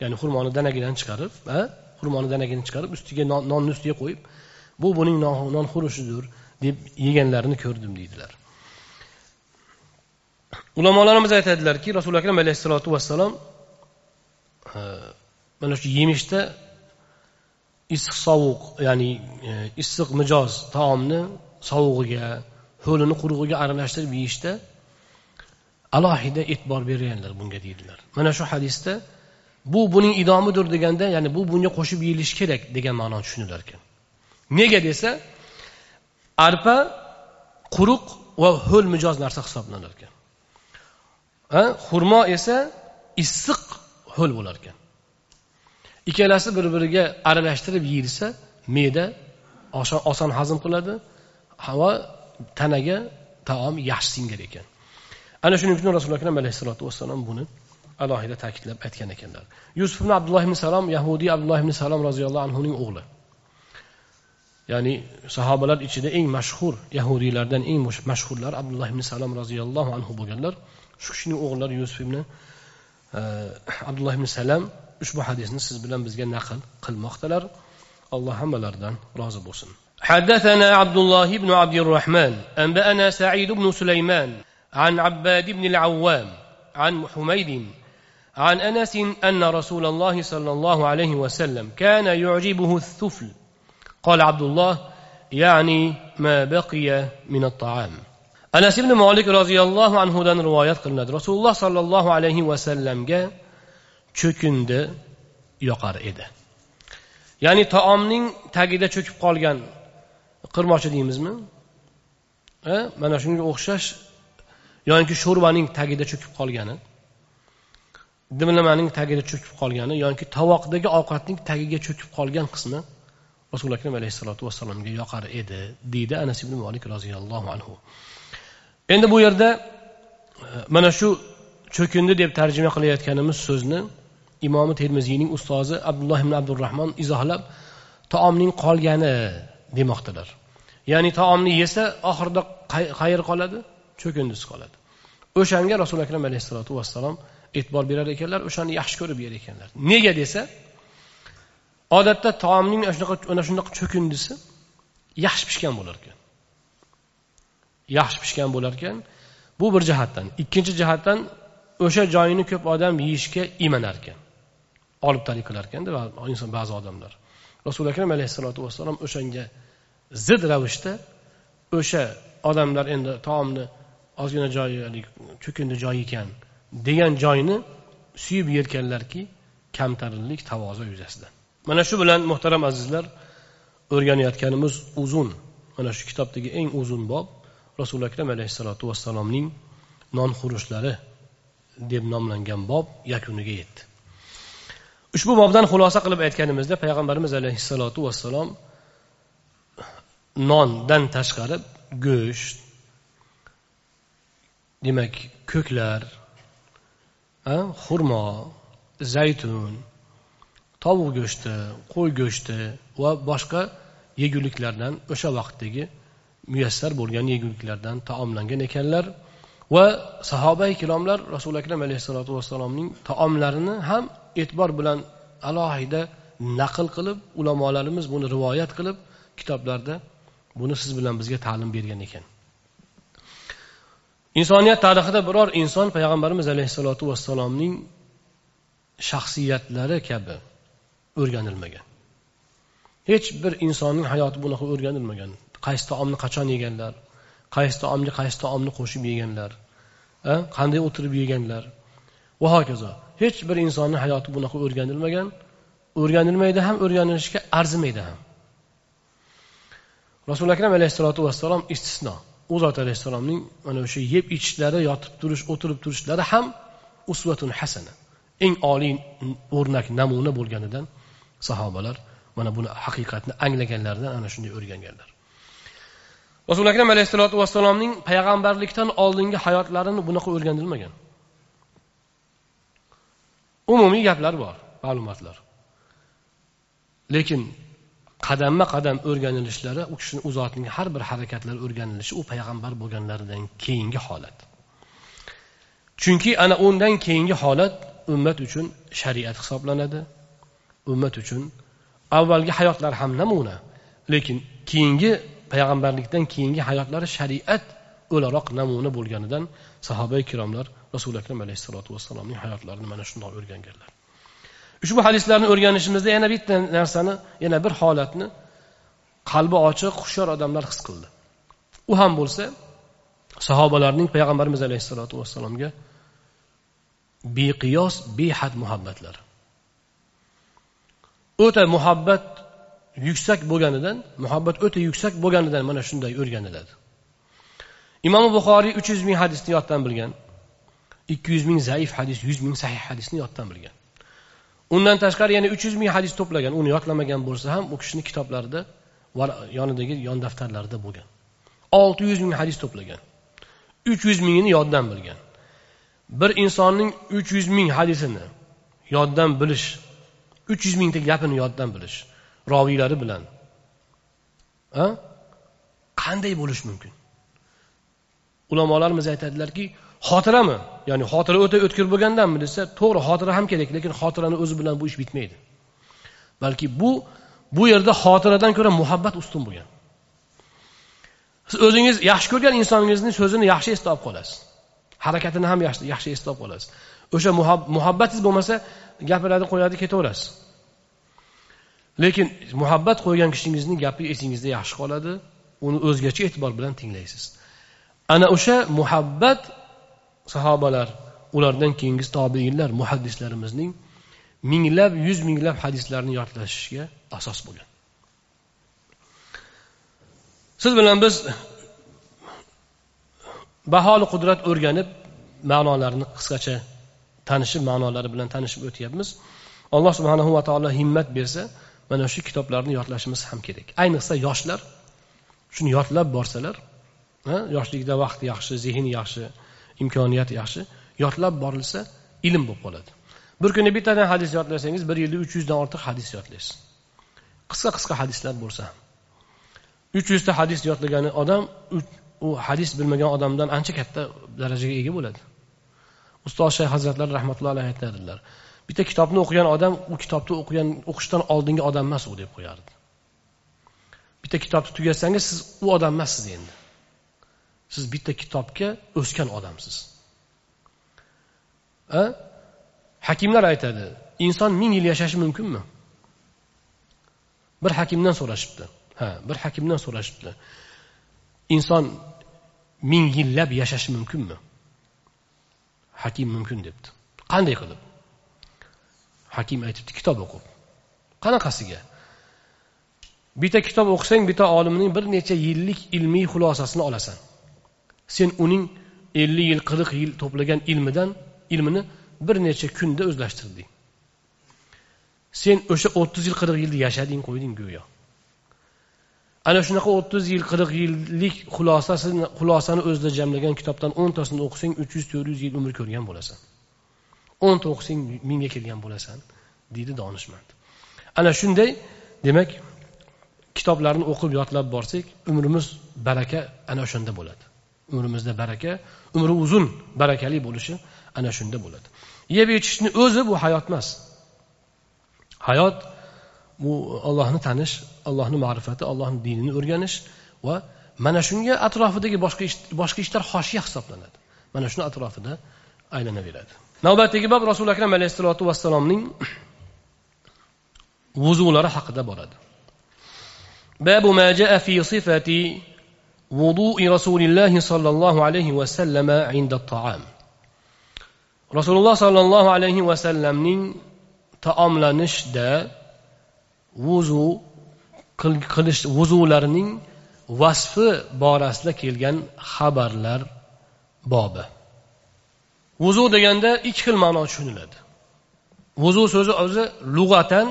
Ya'ni xurmoni danagidan chiqarib xurmoni danagini chiqarib ustiga nonni ustiga qo'yib bu buning nonxurishidir deb yeganlarini ko'rdim deydilar. Ulamolarimiz aytadilarki rasuli akram alayhissalotu vassalom mana shu yemishda issiq sovuq ya'ni e, issiq mijoz taomni sovug'iga ho'lini qurug'iga aralashtirib yeyishda alohida e'tibor berganlar bunga deydilar. Mana shu hadisda bu buning idomidir deganda ya'ni bu bunga qo'shib yeyilishi kerak degan ma'no tushunilar ekan nega desa arpa quruq va ho'l mijoz narsa hisoblanar ekan xurmo esa issiq ho'l bo'lar ekan ikkalasi bir biriga aralashtirib yeyilsa me'da oson hazm qiladi havo tanaga taom yaxshi singar ekan. Ana shuning uchun rasuli akram alayhissalotu vassalom buni alohida ta'kidlab aytgan ekanlar. Yusuf ibn abdulloh ibn salom yahudiy abdulloh ibn salom roziyallohu anhuning o'g'li. Ya'ni sahobalar ichida eng mashhur yahudiylardan eng mashhurlar abdulloh ibn salom roziyallohu anhu bo'lganlar. Shu kishining o'g'illari yusuf ibn e, abdulloh ibn salam ushbu hadisni siz bilan bizga naql qilmoqdalar. Alloh hammalaridan rozi bo'lsin. حدثنا عبد الله بن عبد الرحمن أنبأنا سعيد بن سليمان عن عباد بن العوام عن حميد عن أنس أن رسول الله صلى الله عليه وسلم كان يعجبه السفل قال عبد الله يعني ما بقي من الطعام أنس بن مالك رضي الله عنه دان روايات قلنا رسول الله صلى الله عليه وسلم جاء cho'kindi yoqar edi. Ya'ni taomning tagida cho'kib qolgan qirmochi deymizmi? E, mana shunga o'xshash yoki sho'rvaning tagida cho'kib qolgani dimlamaning tagida cho'kib qolgani yoki tovoqdagi ovqatning tagiga cho'kib qolgan qismi rasuli akram alayhissalotu vassalomga yoqar edi deydi anas ibn molik roziyallohu anhu. Endi bu yerda e, mana shu cho'kindi deb tarjima qilayotganimiz so'zni imomi termiziyning ustozi abdulloh ibn abdurahmon izohlab taomning qolgani demoqdalar. Ya'ni taomni yesa oxirida qayer qoladi? Cho'kindisi qoladi. O'shanga rasuli akram alayhissalotu vassalom e'tibor berar ekanlar o'shani yaxshi ko'rib yer ekanlar. Nega desa odatda taomning shunaqa ana shunaqa cho'kindisi yaxshi pishgan bo'lar ekan. Yaxshi pishgan bo'lar ekan. Bu bir jihatdan. Ikkinchi jihatdan o'sha joyini ko'p odam yeyishga imanar ekan. Olib talik qilar ekanda inson ba'zi odamlar. Rasuli akram alayhissalotu vassalom o'shanga zid ravishda o'sha odamlar endi taomni ozgina joyi cho'kindi joyi ekan degan joyni suyib yerkanlarki kamtarinlik tavoza yuzasidan. Mana shu bilan muhtaram azizlar o'rganayotganimiz uzun. Mana shu kitobdagi eng uzun bob rasuli akram alayhissalotu vassalomning nonxurushlari deb nomlangan bob yakuniga yetdi. Ushbu bobdan xulosa qilib aytganimizda payg'ambarimiz alayhissalotu vassalom nondan tashqari go'sht demak ko'klar xurmo zaytun tovuq go'shti qo'y go'shti va boshqa yeguliklardan o'sha vaqtdagi muyassar bo'lgan yeguliklardan taomlangan ekanlar. Va sahoba ikromlar rasuli akram alayhissalotu vassalomning taomlarini ham e'tibor bilan alohida naql qilib ulamolarimiz buni rivoyat qilib kitoblarda buni siz bilan bizga ta'lim bergan ekan. Insoniyat tarixida biror inson payg'ambarimiz alayhissalotu vassalomning shaxsiyatlari kabi o'rganilmagan. Hech bir insonning hayoti bunaqa o'rganilmagan. Qaysi taomni qachon yeganlar qaysi taomga qaysi taomni qo'shib yeganlar qanday o'tirib yeganlar? Va hokazo. Hech bir insonni hayoti bunaqa o'rganilmagan o'rganilmaydi ham o'rganilishga arzimaydi ham. Rasuli akram alayhissalotu vassalom istisno. U zot alayhissalomning mana o'sha yeb ichishlari yotib turish o'tirib turishlari ham usvatun hasana. Eng oliy o'rnak namuna bo'lganidan sahobalar mana buni haqiqatni anglaganlaridan ana shunday o'rganganlar. Rasuli akram alayhissalotu vassalomning payg'ambarlikdan oldingi hayotlarini bunaqa o'rganilmagan. Umumiy gaplar bor ma'lumotlar. Lekin qadamma qadam o'rganilishlari u kishini u zotning har bir harakatlari o'rganilishi u payg'ambar bo'lganlaridan keyingi holat. Chunki ana undan keyingi holat ummat uchun shariat hisoblanadi. Ummat uchun avvalgi hayotlar ham namuna lekin keyingi payg'ambarlikdan keyingi hayotlari shariat o'laroq namuna bo'lganidan sahoba ikromlar rasuli akram alayhissalotu vassalomning hayotlarini mana shundoq o'rganganlar. Ushbu hadislarni o'rganishimizda yana bitta narsani yana bir holatni qalbi ochiq hushyor odamlar his qildi. U ham bo'lsa sahobalarning payg'ambarimiz alayhissalotu vassalomga beqiyos behad muhabbatlari. O'ta muhabbat yuksak bo'lganidan muhabbat o'ta yuksak bo'lganidan mana shunday o'rganiladi. Imom buxoriy uch yuz ming hadisni yoddan bilgan ikki yuz ming zaif hadis yuz ming sahih hadisni yoddan bilgan. Undan tashqari yana uch yuz ming hadis to'plagan uni yodlamagan bo'lsa ham u kishini kitoblarida yonidagi yon daftarlarida bo'lgan. Olti yuz ming hadis to'plagan uch yuz mingini yoddan bilgan. Bir insonning uch yuz ming hadisini yoddan bilish uch yuz mingta gapini yoddan bilish roviylari bilan. Qanday bo'lishi mumkin? Ulamolarimiz aytadilarki xotirami? Ya'ni xotira o'ta o'tkir bo'lgandanmi desa to'g'ri xotira ham kerak lekin xotirani o'zi bilan bu ish bitmaydi. Balki bu bu yerda xotiradan ko'ra muhabbat ustun bo'lgan. Siz o'zingiz yaxshi ko'rgan insoningizni so'zini yaxshi esda olib qolasiz. Harakatini ham yaxshi esda olib qolasiz. O'sha muhabbatingiz bo'lmasa gapiradi qo'yadi ketaverasiz. Lekin muhabbat qo'ygan kishingizni gapi esingizda yaxshi qoladi. Uni o'zgacha e'tibor bilan tinglaysiz. Ana o'sha muhabbat sahobalar ulardan keyingi tobeinlar muhaddislarimizning minglab yuz minglab hadislarni yodlashishiga asos bo'lgan. Siz bilan biz baholi qudrat o'rganib ma'nolarini qisqacha tanishib ma'nolari bilan tanishib o'tyapmiz. Alloh subhanahu va taolo himmat bersa mana shu kitoblarni yodlashimiz ham kerak. Ayniqsa yoshlar shuni yodlab borsalar yoshlikda vaqt yaxshi zehn yaxshi imkoniyat yaxshi yodlab borilsa ilm bo'lib qoladi. Bir kuni bittadan hadis yodlasangiz bir yilda uch yuzdan ortiq hadis yodlaysiz. Qisqa qisqa hadislar bo'lsa ham. Uch yuzta hadis yodlagan odam u hadis bilmagan odamdan ancha katta darajaga ega bo'ladi. Ustoz shayx hazratlari rahmatullohi alayhi aytadilar bitta kitobni o'qigan odam u kitobni o'qigan o'qishdan oldingi odam emas u deb qo'yardi. Bitta kitobni tugatsangiz siz u odam emassiz endi. Siz bitta kitobga o'sgan odamsiz. A? Hakimlar aytadi inson ming yil yashashi mumkinmi? Bir hakimdan so'rashibdi. Ha bir hakimdan so'rashibdi. Inson ming yillab yashashi mumkinmi? Hakim mumkin debdi. Qanday qilib? Hakim aytibdi kitob o'qib. Qanaqasiga? Bitta kitob o'qisang bitta olimning bir necha yillik ilmiy xulosasini olasan. Sen uning ellik yil qirq yil to'plagan ilmidan ilmini bir necha kunda o'zlashtirding. Sen o'sha o'ttiz yil qirq yilni yashading qo'yding go'yo. Ana shunaqa o'ttiz yil qirq yillik xulosasini xulosani o'zida jamlagan kitobdan o'ntasini o'qisang uch yuz to'rt yuz yil umr ko'rgan bo'lasan. O'nta o'qisang mingga kelgan bo'lasan deydi donishmand. Ana shunday demak kitoblarni o'qib yodlab borsak umrimiz baraka ana o'shanda bo'ladi. Umrimizda baraka umri uzun barakali bo'lishi ana shunda bo'ladi. Yeb ichishni o'zi bu hayot emas. Hayot bu ollohni tanish allohni ma'rifati allohni dinini o'rganish va mana shunga atrofidagi boshqa boshqa ishlar hoshiya hisoblanadi. Mana shuni atrofida aylanaveradi. navbatdagi bob rasuli akram alayhissalotu vassalomning vuzulari haqida boradi. Babu maja fi sifati vudu'i rasulillahi sollallohu alayhi vasallam inda taam rasululloh sollallohu alayhi vasallamning taomlanishda vuzu qilish vuzularining vasfi borasida kelgan xabarlar bobi. Vuzu deganda ikki xil ma'no tushuniladi. Vuzu so'zi o'zi lug'atan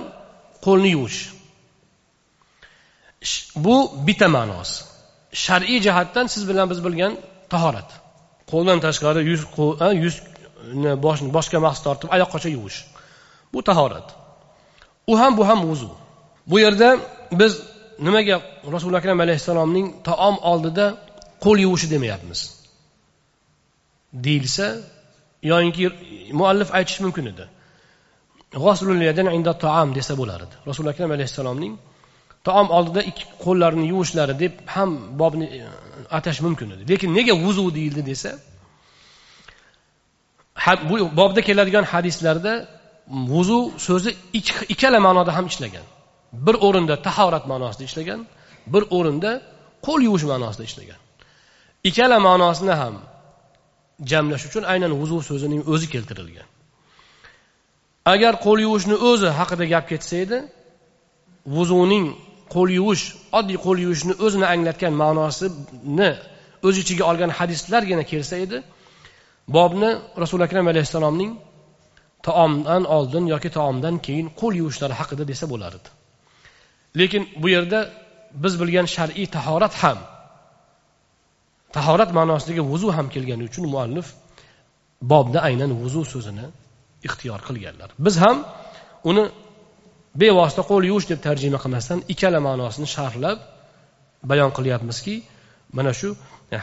qo'lni yuvish. Bu bitta ma'nosi. Shar'iy jihatdan siz bilan biz bilgan tahorat. Qo'ldan tashqari yuz yuzni boshga mahs tortib oyoqqacha yuvish. Bu tahorat. U ham bu ham vuzu. Bu yerda biz nimaga rasuli akram alayhissalomning taom oldida qo'l yuvishi demayapmiz. Deyilsa yoyinki muallif aytishi mumkin edi. Taom desa bo'lar edi rasuli akram alayhissalomning taom oldida ikki qo'llarini yuvishlari deb ham bobni e, atash mumkin edi. Lekin nega vuzu deyildi desa bu bobda keladigan hadislarda vuzu so'zi ikkala ma'noda ham ishlagan. Bir o'rinda tahorat ma'nosida ishlagan bir o'rinda qo'l yuvish ma'nosida ishlagan. Ikkala ma'nosini ham jamlash uchun aynan vuzu so'zining o'zi keltirilgan. Agar qo'l yuvishni o'zi haqida gap ketsa edi vuzuning qo'l yuvish oddiy qo'l yuvishni o'zini anglatgan ma'nosini o'z ichiga olgan hadislargina kelsa edi bobni rasuli akram alayhissalomning taomdan oldin yoki taomdan keyin qo'l yuvishlari haqida desa bo'lar edi. Lekin bu yerda biz bilgan shar'iy tahorat ham tahorat ma'nosidagi vuzu ham kelgani uchun muallif bobda aynan vuzu so'zini ixtiyor qilganlar biz ham uni bevosita qo'l yuvish deb tarjima qilmasdan ikkala ma'nosini sharhlab bayon qilyapmizki mana shu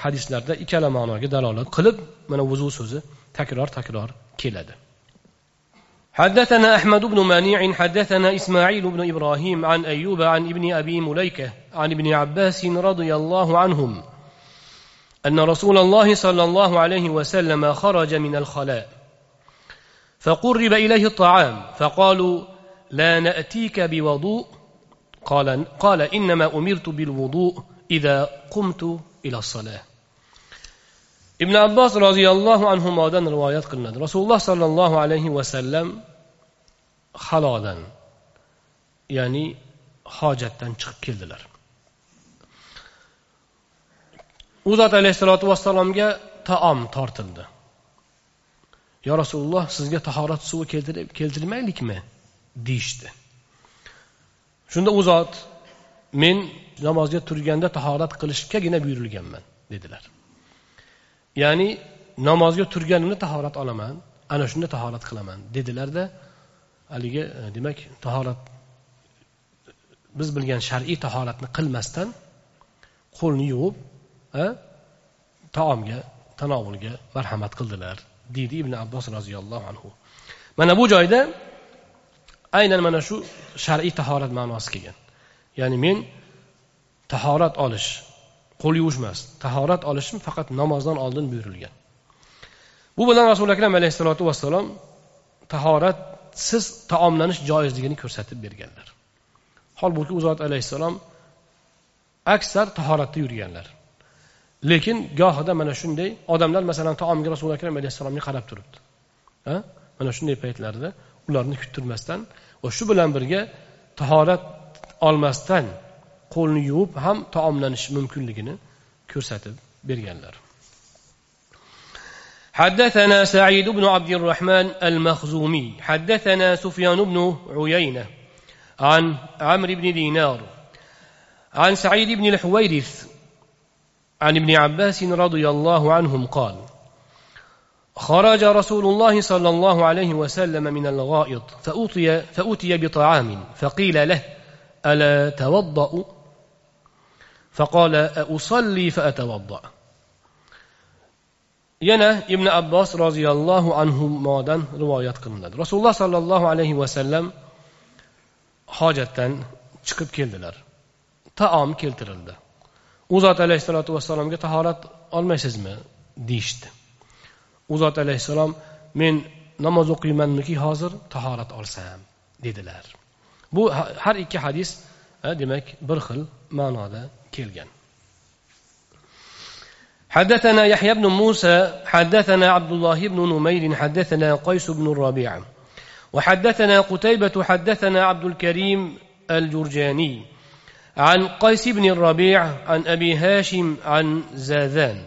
hadislarda ikkala ma'noga dalolat qilib mana vuzu so'zi takror takror keladi حدثنا أحمد بن مانع حدثنا إسماعيل بن إبراهيم عن أيوب عن ابن أبي مليكة عن ابن عباس رضي الله عنهم أن رسول الله صلى الله عليه وسلم خرج من الخلاء. فقرب إليه الطعام فقالوا لا نأتيك بوضوء. قال, قال إنما أمرت بالوضوء إذا قمت إلى الصلاة. ابن عباس رضي الله عنه مادن روايات قلنا. رسول الله صلى الله عليه وسلم خلادا يعني حاجة تنشق كلدلر u zot alayhissalotu vassalomga taom tortildi. Yo rasululloh sizga tahorat suvi keltirmaylikmi? deyishdi. Shunda u zot men namozga turganda tahorat qilishgagina buyurilganman dedilar. Ya'ni namozga turganimda tahorat olaman ana shunda tahorat qilaman dedilarda haligi e, demak tahorat biz bilgan shar'iy tahoratni qilmasdan qo'lni yuvib Э? taomga tanovulga marhamat qildilar deydi ibn abbos roziyallohu anhu. Mana bu joyda aynan mana shu shar'iy tahorat ma'nosi kelgan. Ya'ni men tahorat olish qo'l yuvish emas tahorat olishim faqat namozdan oldin buyurilgan. Bu bilan rasuli akram alayhissalotu vassalom tahoratsiz taomlanish joizligini ko'rsatib berganlar. Holbuki u zot alayhissalom aksar tahoratda yurganlar. lekin gohida mana shunday odamlar masalan taomga rasuli akram alayhissalomga qarab turibdi mana shunday paytlarda ularni kuttirmasdan va shu bilan birga tahorat olmasdan qo'lni yuvib ham taomlanish mumkinligini ko'rsatib berganlar حدثنا سعيد بن عبد الرحمن المخزومي حدثنا سفيان بن عيينة عن عمرو بن دينار عن سعيد بن الحويرث عن ابن عباس رضي الله عنهم قال خرج رسول الله صلى الله عليه وسلم من الغائط فأتي, فأتي بطعام فقيل له ألا توضأ فقال أصلي فأتوضأ ينا ابن عباس رضي الله عنهم مادا روايات قلنا رسول الله صلى الله عليه وسلم حاجة çıkıp geldiler. Taam kiltirildi. u zot alayhissalotu vassalomga tahorat olmaysizmi deyishdi u zot alayhissalom men namoz o'qiymanmiki hozir tahorat olsam dedilar bu har ikki hadis demak bir xil ma'noda kelgan حدثنا يحيى بن موسى حدثنا عبد الله بن نمير حدثنا قيس بن الربيع وحدثنا قتيبة حدثنا عبد الكريم الجرجاني عن قيس بن الربيع عن أبي هاشم عن زاذان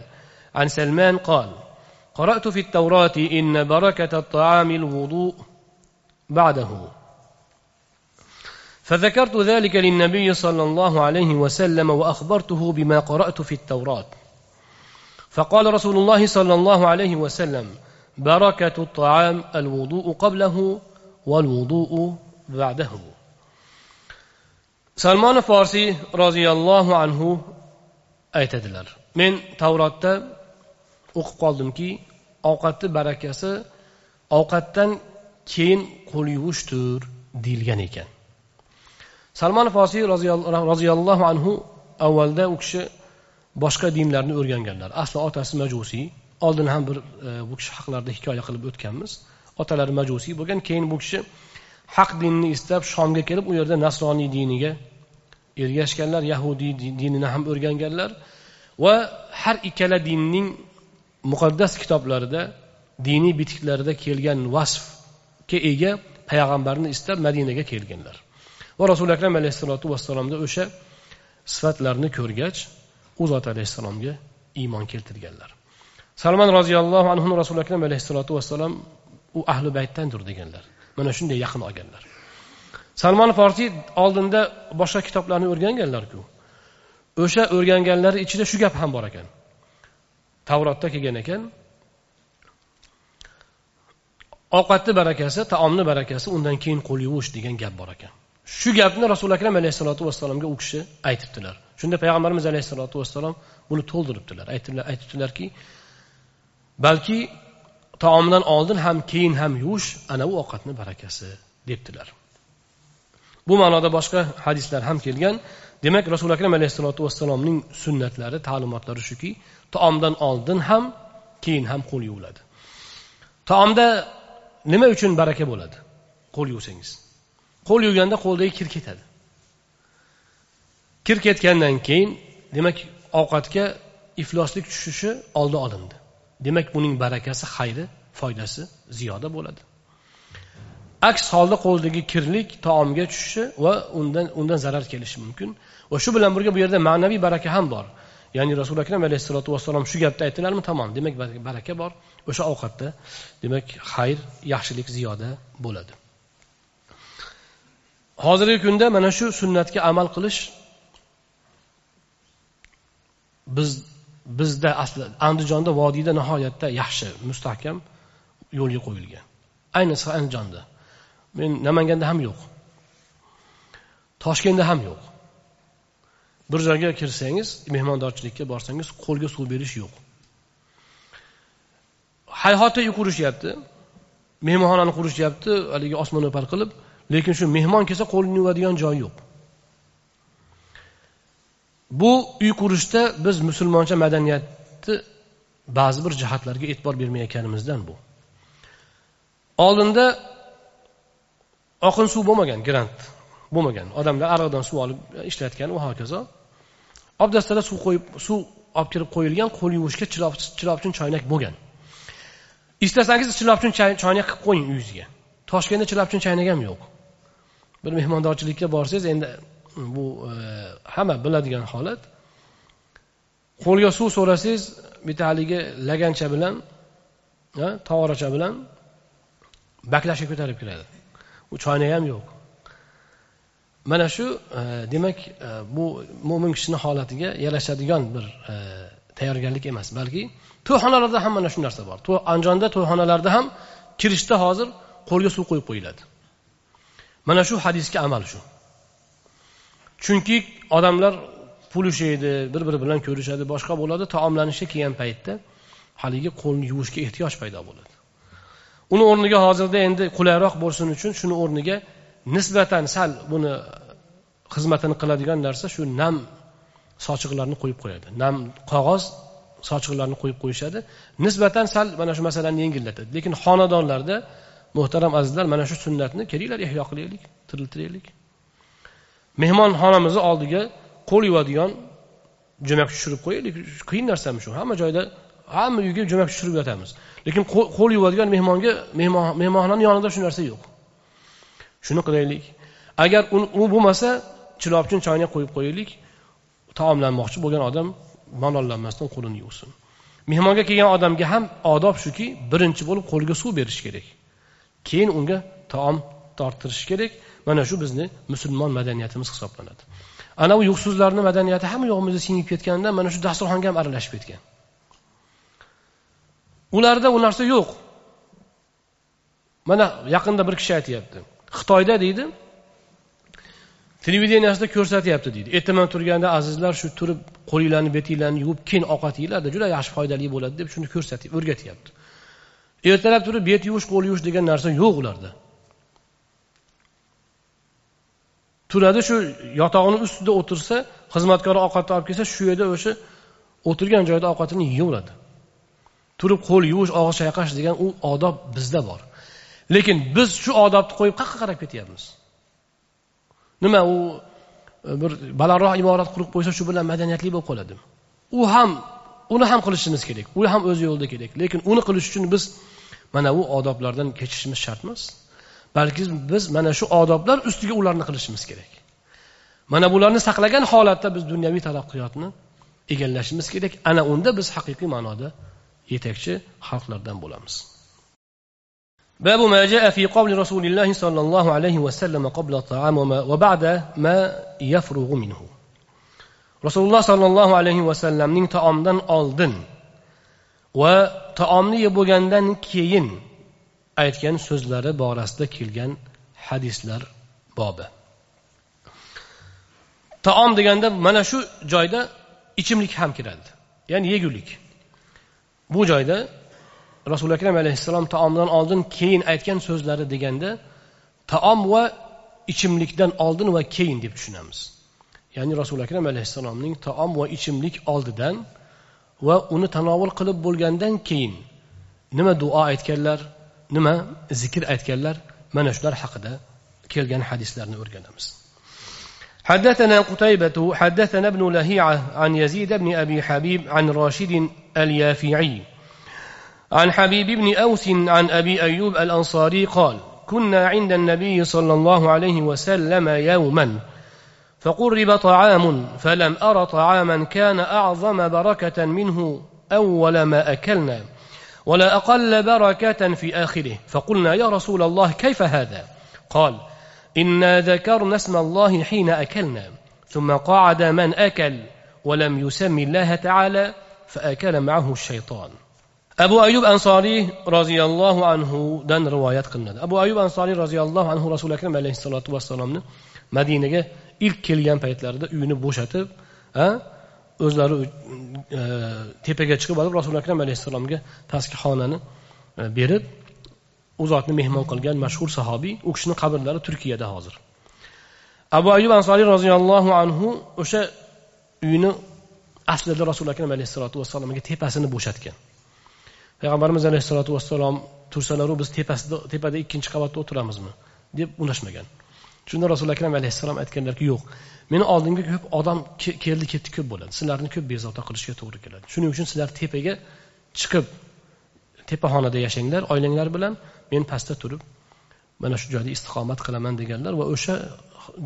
عن سلمان قال قرأت في التوراة إن بركة الطعام الوضوء بعده. فذكرت ذلك للنبي صلى الله عليه وسلم وأخبرته بما قرأت في التوراة. فقال رسول الله صلى الله عليه وسلم بركة الطعام الوضوء قبله والوضوء بعده. Salmon forsiy roziyallohu anhu aytadilar. Men tavrotda o'qib qoldimki ovqatni barakasi ovqatdan keyin qo'l yuvishdir deyilgan ekan. Salmon forsiy roziyallohu anhu avvalda u kishi boshqa dinlarni o'rganganlar. Asli otasi majusiy oldin ham bir e, bu kishi haqlarida hikoya qilib o'tganmiz. Otalari majusiy bo'lgan keyin bu kishi haq dinni istab shomga kelib u yerda nasroniy diniga ergashganlar yahudiy dinini ham o'rganganlar va har ikkala dinning muqaddas kitoblarida diniy bitiklarida kelgan vasfga ega payg'ambarni istab madinaga kelganlar. Va rasuli akram alayhissalotu vassalomda o'sha sifatlarni ko'rgach u zot alayhissalomga iymon keltirganlar. Salmon roziyallohu anhu rasuli akram alayhissalotu vassalom u ahli baytdandir deganlar. Mana shunday yaqin olganlar. Salmon forsiy oldinda boshqa kitoblarni o'rganganlarku. O'sha o'rganganlari ichida shu gap ham bor ekan. Tavrotda kelgan ekan. Ovqatni barakasi taomni barakasi undan keyin qo'l yuvish degan gap bor ekan. Shu gapni rasuli akram alayhissalotu vassalomga u kishi aytibdilar. Shunda payg'ambarimiz alayhissalotu vassalom buni to'ldiribdilar. Aytibdilarki balki taomdan oldin ham keyin ham yuvish ana u ovqatni barakasi debdilar. Bu ma'noda boshqa hadislar ham kelgan. Demak rasuli akram alayhissalotu vassalomning sunnatlari ta'limotlari shuki taomdan oldin ham keyin ham qo'l yuviladi. Taomda nima uchun baraka bo'ladi? Qo'l yuvsangiz. Qo'l yuvganda qo'ldagi kir ketadi. Kir ketgandan keyin demak ovqatga ifloslik tushishi oldi olindi. Demak buning barakasi xayri foydasi ziyoda bo'ladi. Aks holda qo'ldagi kirlik taomga tushishi va undan undan zarar kelishi mumkin. Va shu bilan birga bu yerda ma'naviy baraka ham bor. Ya'ni rasuli akram alayhissalotu vassalom shu gapni aytdilarmi? Tamom. Demak baraka bor. O'sha ovqatda demak xayr yaxshilik ziyoda bo'ladi. Hozirgi kunda mana shu sunnatga amal qilish biz bizda asli andijonda vodiyda nihoyatda yaxshi mustahkam yo'lga qo'yilgan. Ayniqsa andijonda. Men namanganda ham yo'q. Toshkentda ham yo'q. Bir joyga kirsangiz mehmondorchilikka borsangiz qo'lga suv berish yo'q. Hayhota uy qurishyapti mehmonxonani qurishyapti haligi osmono'par qilib lekin shu mehmon kelsa qo'lini yuvadigan joy yo'q. Bu uy qurishda biz musulmoncha madaniyatni ba'zi bir jihatlarga e'tibor bermayotganimizdan bu. Oldinda oqin suv bo'lmagan grant bo'lmagan. Odamlar ariqdan suv olib e, ishlatgan va hokazo. Obdastalar suv qo'yib suv olib kirib qo'yilgan qo'l yuvishga chilopchin choynak bo'lgan. Istasangiz chilopchin choynak qilib qo'ying uyingizga. Toshkentda chilopchin choynak ham yo'q. Bir mehmondorchilikka borsangiz endi bu e, hamma biladigan holat. Qo'lga suv so'rasangiz bitta haligi lagancha bilan tog'oracha bilan baklashga ko'tarib keladi u choynak ham yo'q. Mana shu e, demak e, bu mo'min kishini holatiga yarashadigan bir e, tayyorgarlik emas. Balki to'yxonalarda ham mana shu narsa bor. Andijonda to'yxonalarda ham kirishda hozir qo'lga suv qo'yib qo'yiladi. Mana shu hadisga amal shu. Chunki odamlar pul ushlaydi bir biri bilan ko'rishadi boshqa bo'ladi taomlanishga kelgan paytda haligi qo'lni yuvishga ehtiyoj paydo bo'ladi. Uni o'rniga hozirda endi qulayroq bo'lsin uchun shuni o'rniga nisbatan sal buni xizmatini qiladigan narsa shu nam sochiqlarni qo'yib qo'yadi. Nam qog'oz sochiqlarni qo'yib qo'yishadi. Nisbatan sal mana shu masalani yengillatadi. Lekin xonadonlarda muhtaram azizlar mana shu sunnatni kelinglar ihyo qilaylik tiriltiraylik. Mehmonxonamizni oldiga qo'l yuvadigan jo'mak tushirib qo'yaylik qiyin narsami shu? Hamma joyda hamma uyga jo'mak tushirib yotamiz. Lekin qo'l yuvadigan mehmonga mehmonxonani yonida shu narsa yo'q. Shuni qilaylik. Agar u bo'lmasa chilopchin choynak qo'yib qo'yaylik. Taomlanmoqchi bo'lgan odam malollanmasdan qo'lini yuvsin. Mehmonga kelgan odamga ham odob shuki birinchi bo'lib qo'liga suv berish kerak. Keyin unga taom torttirish kerak. Mana shu bizni musulmon madaniyatimiz hisoblanadi. Ana u yuqsizlarni madaniyati hamma yog'imizga singib ketganda mana shu dasturxonga ham aralashib ketgan. Ularda u narsa yo'q. Mana yaqinda bir kishi aytyapti. Xitoyda deydi televideniyasida ko'rsatyapti deydi. Ertaman turganda azizlar shu turib qo'linglarni betinglarni yuvib keyin ovqat yeyglarda juda yaxshi foydali bo'ladi deb shuni ko'rsatib o'rgatyapti. Ertalab turib bet yuvish qo'l yuvish degan narsa yo'q ularda. Turadi shu yotog'ini ustida o'tirsa xizmatkori ovqatni olib kelsa shu yerda o'sha o'tirgan joyda ovqatini yeyaveradi turib qo'l yuvish og'iz chayqash degan u odob bizda bor. Lekin biz shu odobni qo'yib qayerqa qarab ketyapmiz. Nima u e, bir balandroq imorat qurib qo'ysa shu bilan madaniyatli bo'lib qoladimi u ham uni ham qilishimiz kerak u ham o'z yo'lida kerak. Lekin uni qilish uchun biz mana bu odoblardan kechishimiz shart emas balki biz mana shu odoblar ustiga ularni qilishimiz kerak mana bularni saqlagan holatda biz dunyoviy taraqqiyotni egallashimiz kerak ana unda biz haqiqiy ma'noda yetakchi xalqlardan bo'lamiz باب ما جاء في قول رسول الله صلى الله عليه وسلم قبل الطعام وبعد ما يفرغ منه rasululloh sollallohu alayhi vasallamning taomdan oldin va taomni yeb bo'lgandan keyin aytgan so'zlari borasida kelgan hadislar bobi. Taom deganda mana shu joyda ichimlik ham kiradi ya'ni yegulik. Bu joyda rasuli akram alayhissalom taomdan oldin keyin aytgan so'zlari deganda taom va ichimlikdan oldin va keyin deb tushunamiz. Ya'ni rasuli akram alayhissalomning taom va ichimlik oldidan va uni tanovul qilib bo'lgandan keyin nima duo aytganlar nima zikr aytganlar mana shular haqida kelgan hadislarni o'rganamiz حدثنا قتيبة حدثنا ابن لهيعة عن يزيد بن أبي حبيب عن راشد اليافعي. عن حبيب بن أوس عن أبي أيوب الأنصاري قال كنا عند النبي صلى الله عليه وسلم يوما فقرب طعام فلم أر طعاما كان أعظم بركة منه أول ما أكلنا. ولا أقل بركة في آخره. فقلنا يا رسول الله كيف هذا؟ قال إنا ذكرنا اسم الله حين أكلنا ثم قعد من أكل ولم يسمي الله تعالى فأكل معه الشيطان. أبو أيوب أنصاري رضي الله عنه دن روايات قلنا. أبو أيوب أنصاري رضي الله عنه رسول الله عليه الصلاة والسلام مدينة إلك كليان بيت لارده أه o'zlari e, tepaga chiqib olib rasuli akram alayhissalomga pastki xonani e, berib u zotni mehmon qilgan mashhur sahobiy u kishini qabrlari turkiyada hozir. Abu ayub ansoriy roziyallohu anhu o'sha uyni aslida rasuli akram alayhissalotu vassalomga tepasini bo'shatgan. Payg'ambarimiz alayhissalotu vassalom tursalaru biz tepasida tepada ikkinchi qavatda o'tiramizmi? deb unashmagan. Shunda rasululloh akram alayhissalom aytganlarki yo'q meni oldimga ko'p odam keldi ketdi ko'p bo'ladi. Sizlarni ko'p bezovta qilishga to'g'ri keladi. Shuning uchun sizlar tepaga chiqib tepaxonada yashanglar oilanglar bilan men pastda turib mana shu joyda istiqomat qilaman deganlar va o'sha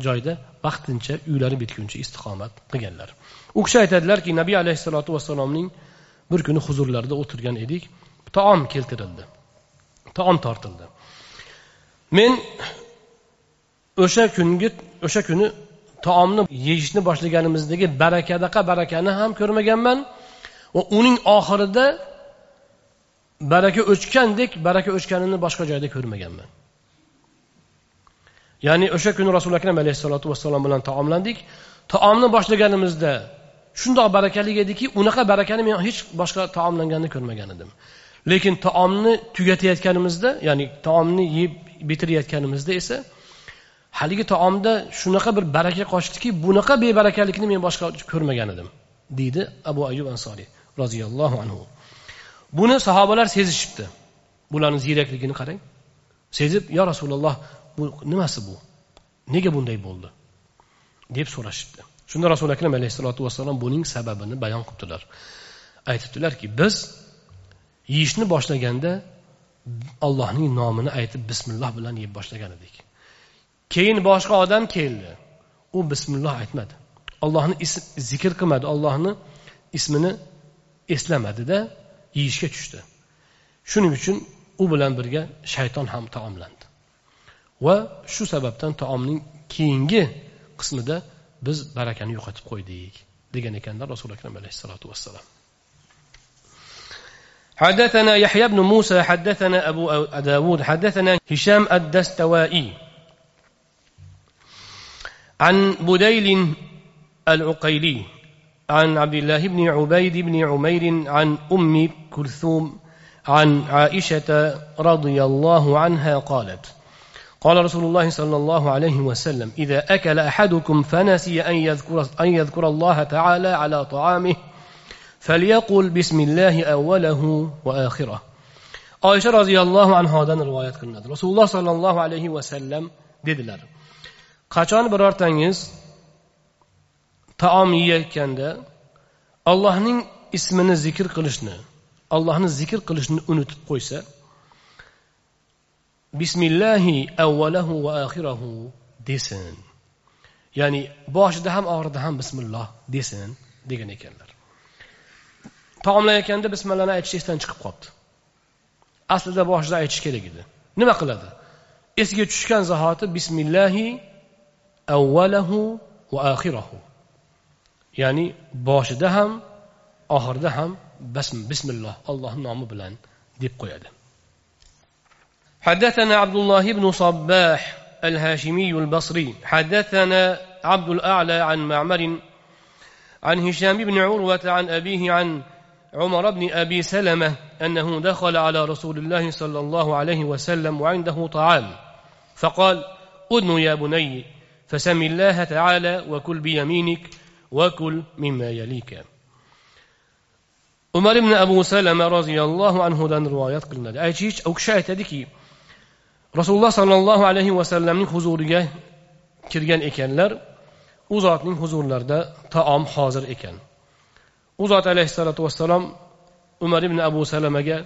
joyda vaqtincha uylari bitguncha istiqomat qilganlar. U kishi aytadilarki nabiy alayhissalotu vassalomning bir kuni huzurlarida o'tirgan edik. Taom keltirildi. Taom tortildi. Men o'sha kungi o'sha kuni taomni yeyishni boshlaganimizdagi barakadaqa barakani ham ko'rmaganman. Va uning oxirida baraka o'chgandek baraka o'chganini boshqa joyda ko'rmaganman. Ya'ni o'sha kuni rasuli akram alayhissalotu vassalom bilan taomlandik. Taomni boshlaganimizda shundoq barakali ediki unaqa barakani men hech boshqa taomlanganini ko'rmagan edim. Lekin taomni tugatayotganimizda ya'ni taomni yeb bitirayotganimizda esa haligi taomda shunaqa bir baraka qochdiki bunaqa bebarakalikni men boshqa ko'rmagan edim deydi abu ayub ansoriy roziyallohu anhu. Buni sahobalar sezishibdi. Bularni ziyrakligini qarang. Sezib yo rasululloh bu nimasi bu? Nega bunday bo'ldi? deb so'rashibdi. Shunda rasuli akram alayhissalotu vassalom buning sababini bayon qilibdilar. Aytibdilarki biz yeyishni boshlaganda allohning nomini aytib bismilloh bilan yeb boshlagan edik. keyin boshqa odam keldi u bismilloh aytmadi ollohni zikr qilmadi ollohni ismini eslamadida yeyishga tushdi shuning uchun u bilan birga shayton ham taomlandi va shu sababdan taomning keyingi qismida biz barakani yo'qotib qo'ydik degan ekanlar rasuli akram alayhissalotu vassalom حدثنا يحيى بن موسى حدثنا أبو داود حدثنا هشام الدستوائي عن بديل العقيلي عن عبد الله بن عبيد بن عمير عن أم كلثوم عن عائشة رضي الله عنها قالت قال رسول الله صلى الله عليه وسلم إذا أكل أحدكم فنسي أن يذكر, أن يذكر الله تعالى على طعامه فليقل بسم الله أوله وآخره. oysha roziyallohu anhodan rivoyat qilinadi rasululloh sollallohu alayhi vasallam dedilar qachon birortangiz taom yeyayotganda allohning ismini zikr qilishni allohni zikr qilishni unutib qo'ysa bismillahi avvalahu va axirahu desin. Ya'ni boshida ham oxirida ham bismilloh desin degan ekanlar. Taomlayotganda bismillahni aytish esdan chiqib qolibdi aslida boshida aytish kerak edi. Nima qiladi? Esiga tushgan zahoti bismillahi avvalahu va axirahu ya'ni boshida ham oxirida ham bismillah allohni nomi bilan deb qo'yadi حدثنا عبد الله بن صباح الهاشمي البصري حدثنا عبد الأعلى عن معمر عن هشام بن عروة عن أبيه عن عمر بن أبي سلمة أنه دخل على رسول الله صلى الله عليه وسلم وعنده طعام فقال أدن يا بني فسم الله تعالى وكل بيمينك وكل مما يليك umar ibn abu salama roziyallohu anhudan rivoyat qilinadi aytish u kishi aytadiki rasululloh sollallohu alayhi vasallamning huzuriga kirgan ekanlar u zotning huzurlarida taom hozir ekan u zot alayhissalotu vassalom umar ibn abu salamaga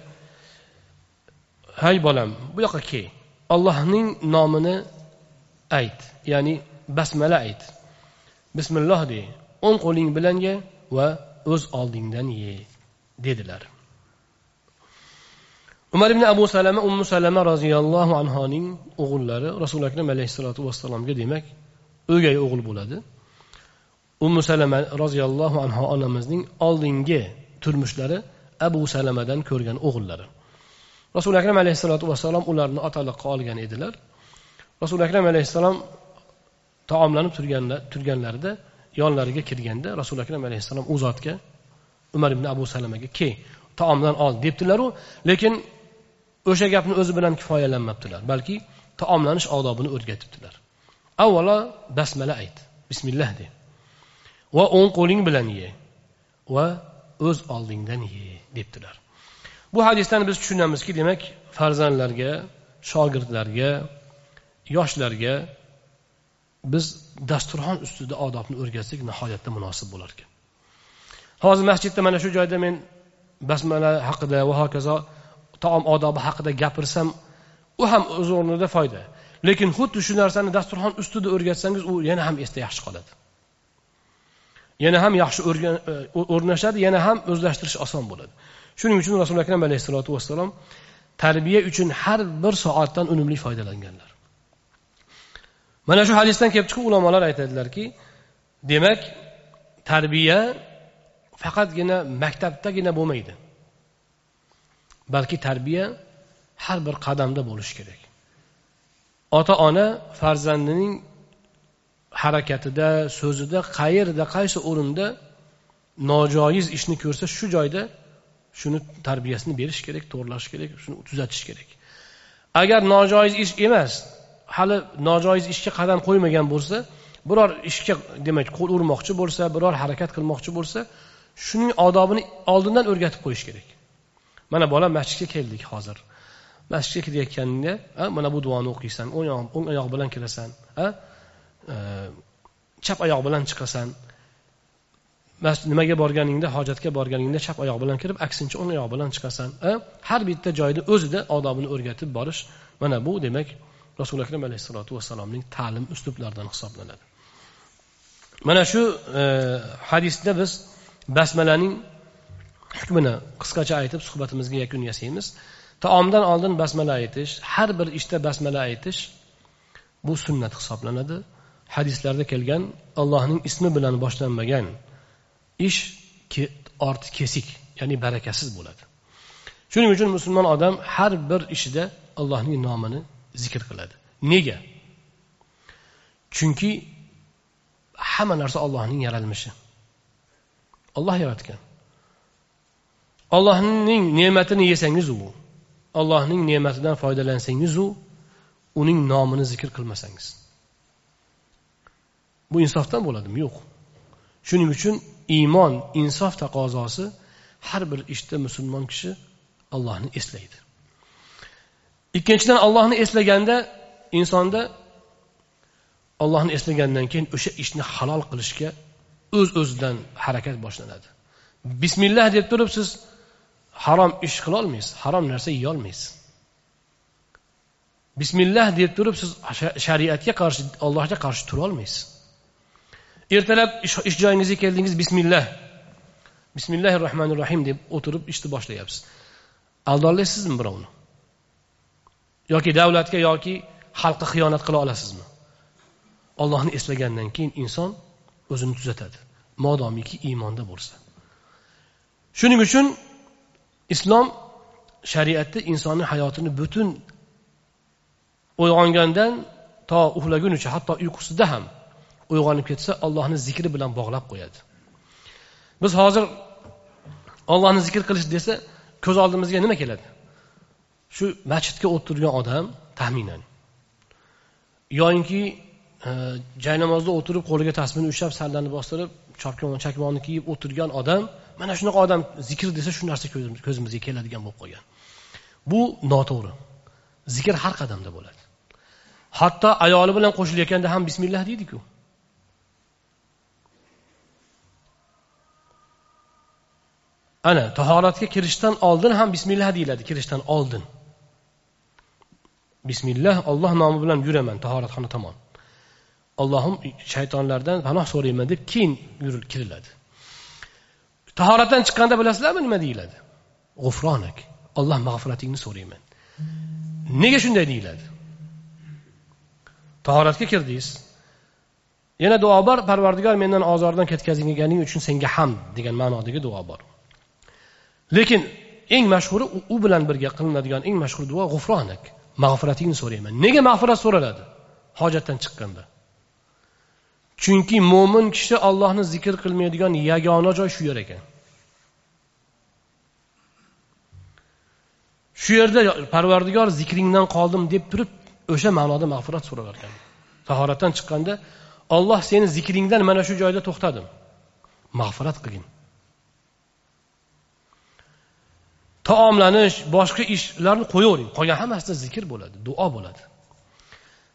hay bolam bu yoqqa kel allohning nomini ayt ya'ni basmala ayt bismilloh de o'ng qo'ling bilan ye va o'z oldingdan ye dedilar. Umar ibn abu salama ummu salama roziyallohu anhoning o'g'illari rasuli akram alayhissalotu vassalomga demak o'gay o'g'il bo'ladi. Ummu salama roziyallohu anhu onamizning oldingi turmushlari abu salamadan ko'rgan o'g'illari. Rasuli akram alayhissalotu vassalom ularni otaliqqa olgan edilar. Rasuli akram alayhissalom taomlanib turganlarida yonlariga kirganda rasuli akram alayhissalom u zotga umar ibn abu salamaga ke taomdan ol debdilaru lekin o'sha gapni o'zi bilan kifoyalanmabdilar balki taomlanish odobini o'rgatibdilar. Avvalo basmala ayt bismillah de. Va o'ng qo'ling bilan ye va o'z oldingdan ye debdilar. Bu hadisdan biz tushunamizki demak farzandlarga shogirdlarga yoshlarga biz dasturxon ustida odobni o'rgatsak nihoyatda munosib bo'lar ekan. Hozir masjidda mana shu joyda men basmala haqida va hokazo taom odobi haqida gapirsam u ham o'z o'rnida foyda. Lekin xuddi shu narsani dasturxon ustida o'rgatsangiz u yana ham esda yaxshi qoladi. Yana ham yaxshi e, o'rnashadi yana ham o'zlashtirish oson bo'ladi. Shuning uchun rasuli akram alayhissalotu vassalom tarbiya uchun har bir soatdan unumli foydalanganlar. Mana shu hadisdan kelib chiqib ulamolar aytadilarki demak tarbiya faqatgina maktabdagina bo'lmaydi. Balki tarbiya har bir qadamda bo'lishi kerak. Ota ona farzandining harakatida so'zida qayerda qaysi o'rinda nojoiz ishni ko'rsa shu joyda shuni tarbiyasini berish kerak to'g'irlash kerak shuni tuzatish kerak. Agar nojoiz ish emas hali nojoiz ishga qadam qo'ymagan bo'lsa biror ishga demak qo'l urmoqchi bo'lsa biror harakat qilmoqchi bo'lsa shuning odobini oldindan o'rgatib qo'yish kerak. Mana bola masjidga keldik hozir. Masjidga kirayotganingda mana bu duoni o'qiysan o'ng oyoq bilan kirasan e, chap oyoq bilan chiqasan. Nimaga borganingda hojatga borganingda chap oyoq bilan kirib aksincha o'ng oyoq bilan chiqasan har bitta joyda o'zida odobini o'rgatib borish mana bu demak rasuli akram alayhissalotu vassalomning ta'lim uslublaridan hisoblanadi. Mana shu e, hadisda biz basmalaning hukmini qisqacha aytib suhbatimizga yakun yasaymiz. Taomdan oldin basmala aytish har bir ishda basmala aytish bu sunnat hisoblanadi. Hadislarda kelgan allohning ismi bilan boshlanmagan ish orti kesik ya'ni barakasiz bo'ladi. Shuning uchun musulmon odam har bir ishida allohning nomini zikr qiladi. Nega? Chunki hamma narsa ollohning yaralmishi. Olloh yaratgan. Ollohning ne'matini yesangiz u. Allohning ne'matidan foydalansangiz u uning nomini zikr qilmasangiz. Bu insofdan bo'ladimi? Yo'q. Shuning uchun iymon insof taqozosi har bir ishda musulmon kishi allohni eslaydi. Ikkinchidan allohni eslaganda insonda ollohni eslagandan keyin o'sha ishni halol qilishga o'z öz o'zidan harakat boshlanadi. Bismillah deb turib siz harom ish qilolmaysiz harom narsa yeyolmaysiz. Bismillah deb turib siz shariatga qarshi allohga qarshi turolmaysiz. Ertalab ish joyingizga keldingiz bismillah. Bismillahi rohmanir rohim deb o'tirib ishni boshlayapsiz. Aldonlaysizmi birovni? Yoki davlatga yoki xalqqa xiyonat qila olasizmi? Ollohni eslagandan keyin inson o'zini tuzatadi. Modomiki iymonda bo'lsa. Shuning uchun islom shariatda insonni hayotini butun uyg'ongandan to uxlagunicha hatto uyqusida ham uyg'onib ketsa ollohni zikri bilan bog'lab qo'yadi. Biz hozir ollohni zikr qilish desa ko'z oldimizga nima keladi? Shu masjidga o'tirgan odam taxminan. Yoyinki e, jaynamozda o'tirib qo'liga tasbihni ushlab sallani bostirib chopkon chakmonni kiyib o'tirgan odam mana shunaqa odam zikr desa shu narsa ko'zimizga keladigan bo'lib qolgan. Bu noto'g'ri. Zikr har qadamda bo'ladi. Hatto ayoli bilan qo'shilayotganda ham bismillah deydiku. Ana tahoratga kirishdan oldin ham bismillah deyiladi kirishdan oldin. Bismillah olloh nomi bilan yuraman tahoratxona tomon. Allohim shaytonlardan panoh so'rayman deb keyin kiriladi tahoratdan chiqqanda bilasizlarmi nima deyiladi? G'ufronak olloh mag'firatingni so'rayman. Nega shunday deyiladi? Tahoratga kirdingiz. Yana duo bor parvardigor mendan ozordan ketkazganing uchun senga hamd degan ma'nodagi duo bor. Lekin eng mashhuri u bilan birga qilinadigan eng mashhur duo g'ufronak mag'firatingni so'rayman. Nega mag'firat so'raladi? Hojatdan chiqqanda. Chunki mo'min kishi ollohni zikr qilmaydigan yagona joy shu yer ekan. Shu yerda parvardigor zikringdan qoldim deb turib o'sha ma'noda mag'firat so'rar ekan tahoratdan chiqqanda olloh seni zikringdan mana shu joyda to'xtadim. Mag'firat qilgin. Taomlanish boshqa ishlarni qo'yavering. Qolgan hammasida zikr bo'ladi duo bo'ladi.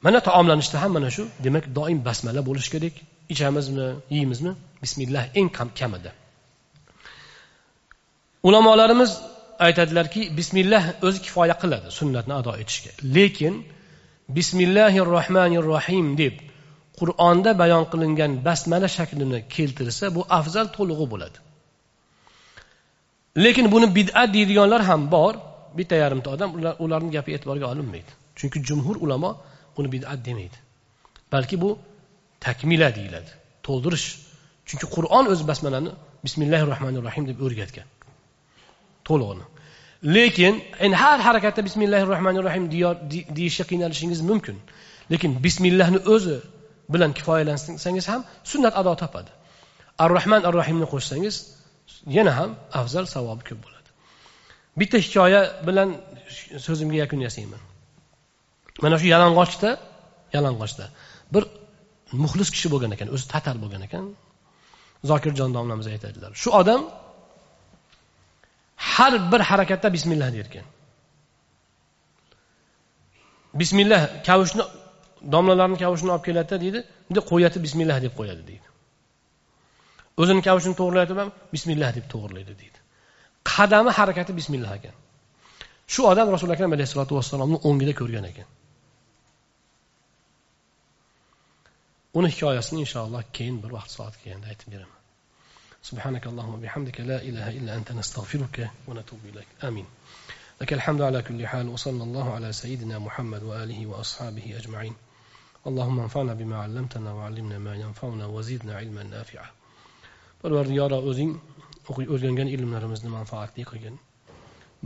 Mana taomlanishda ham mana shu demak doim basmala bo'lishi kerak. Ichamizmi yeymizmi bismillah eng kamida ulamolarimiz aytadilarki bismillah o'zi kifoya qiladi sunnatni ado etishga. Lekin bismillahi rohmanir rohim deb qur'onda bayon qilingan basmala shaklini keltirsa bu afzal to'lig'i bo'ladi. Lekin buni bid'at deydiganlar ham bor. Bitta yarimta odam ularni gapi e'tiborga olinmaydi. Chunki jumhur ulamo buni bid'at demaydi. Balki bu takmila deyiladi to'ldirish. Chunki qur'on o'zi basmalani bismillahi rohmanir rohim deb o'rgatgan. To'lig'ini. Lekin endi har harakatda bismillahi rohmanir rohim deyishga qiynalishingiz mumkin. Lekin bismillahni o'zi bilan kifoyalansangiz ham sunnat ado topadi. Ar rohman ar rohimni qo'shsangiz yana ham afzal savobi ko'p bo'ladi. Bitta hikoya bilan so'zimga yakun yasayman. Mana shu yalang'ochda yalang'ochda bir muxlis kishi bo'lgan ekan o'zi tatar bo'lgan ekan. Zokirjon domlamiz aytadilar. Shu odam har bir harakatda bismillah derkan. Bismillah kavushni domlalarni kavushini olib keladida deydi bunday qo'yadi bismillah deb qo'yadi deydi. o'zini kavushini to'g'irlayotib ham bismillah deb to'g'irlaydi deydi qadami harakati bismillah ekan shu odam rasuli akram alayhissalotu vassalomni o'ngida ko'rgan ekan uni hikoyasini inshaalloh keyin bir vaqt soat kelganda aytib beraman سبحانك اللهم وبحمدك لا إله إلا أنت نستغفرك ونتوب إليك آمين لك الحمد على كل حال وصلى الله على سيدنا محمد وآله وأصحابه أجمعين اللهم انفعنا بما علمتنا وعلمنا ما ينفعنا وزدنا علما نافعا parvardigoro o'zing o'rgangan ilmlarimizni manfaatli qilgin.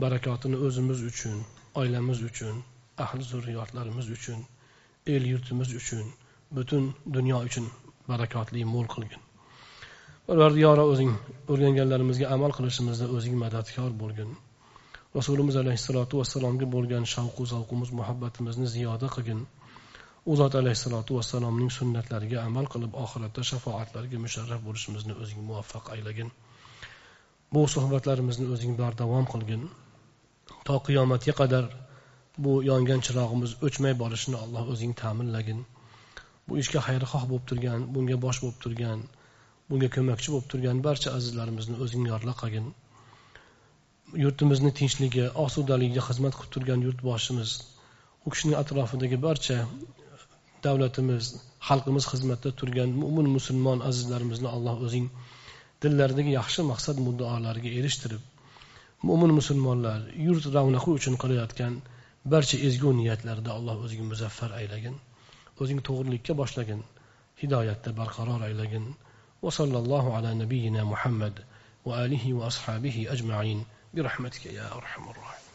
Barakotini o'zimiz uchun oilamiz uchun ahli zurriyotlarimiz uchun el yurtimiz uchun butun dunyo uchun barakotli mo'l qilgin. Parvardigoro o'zing o'rganganlarimizga amal qilishimizda o'zing madadkor bo'lgin. Rasulimiz alayhissalotu vassalomga bo'lgan shavqu zavqimiz muhabbatimizni ziyoda qilgin. U zot alayhissalotu vassalomning sunnatlariga amal qilib oxiratda shafoatlarga musharraf bo'lishimizni o'zing muvaffaq aylagin. Bu suhbatlarimizni o'zing bardavom qilgin. To qiyomatga qadar bu yongan chirog'imiz o'chmay borishini alloh o'zing ta'minlagin. Bu ishga xayrixoh bo'lib turgan bunga bosh bo'lib turgan bunga ko'makchi bo'lib turgan barcha azizlarimizni o'zing yorla qilgin. Yurtimizni tinchligi osudaligiga xizmat qilib turgan yurtboshimiz u kishining atrofidagi barcha davlatimiz xalqimiz xizmatda turgan mo'min musulmon azizlarimizni alloh o'zing dillaridagi yaxshi maqsad muddaolariga erishtirib mo'min musulmonlar yurt ravnaqi uchun qilayotgan barcha ezgu niyatlarida alloh o'zing muzaffar aylagin o'zing to'g'rilikka boshlagin hidoyatda barqaror aylagin وصلى الله على نبينا محمد وآله وأصحابه أجمعين برحمتك يا أرحم الراحمين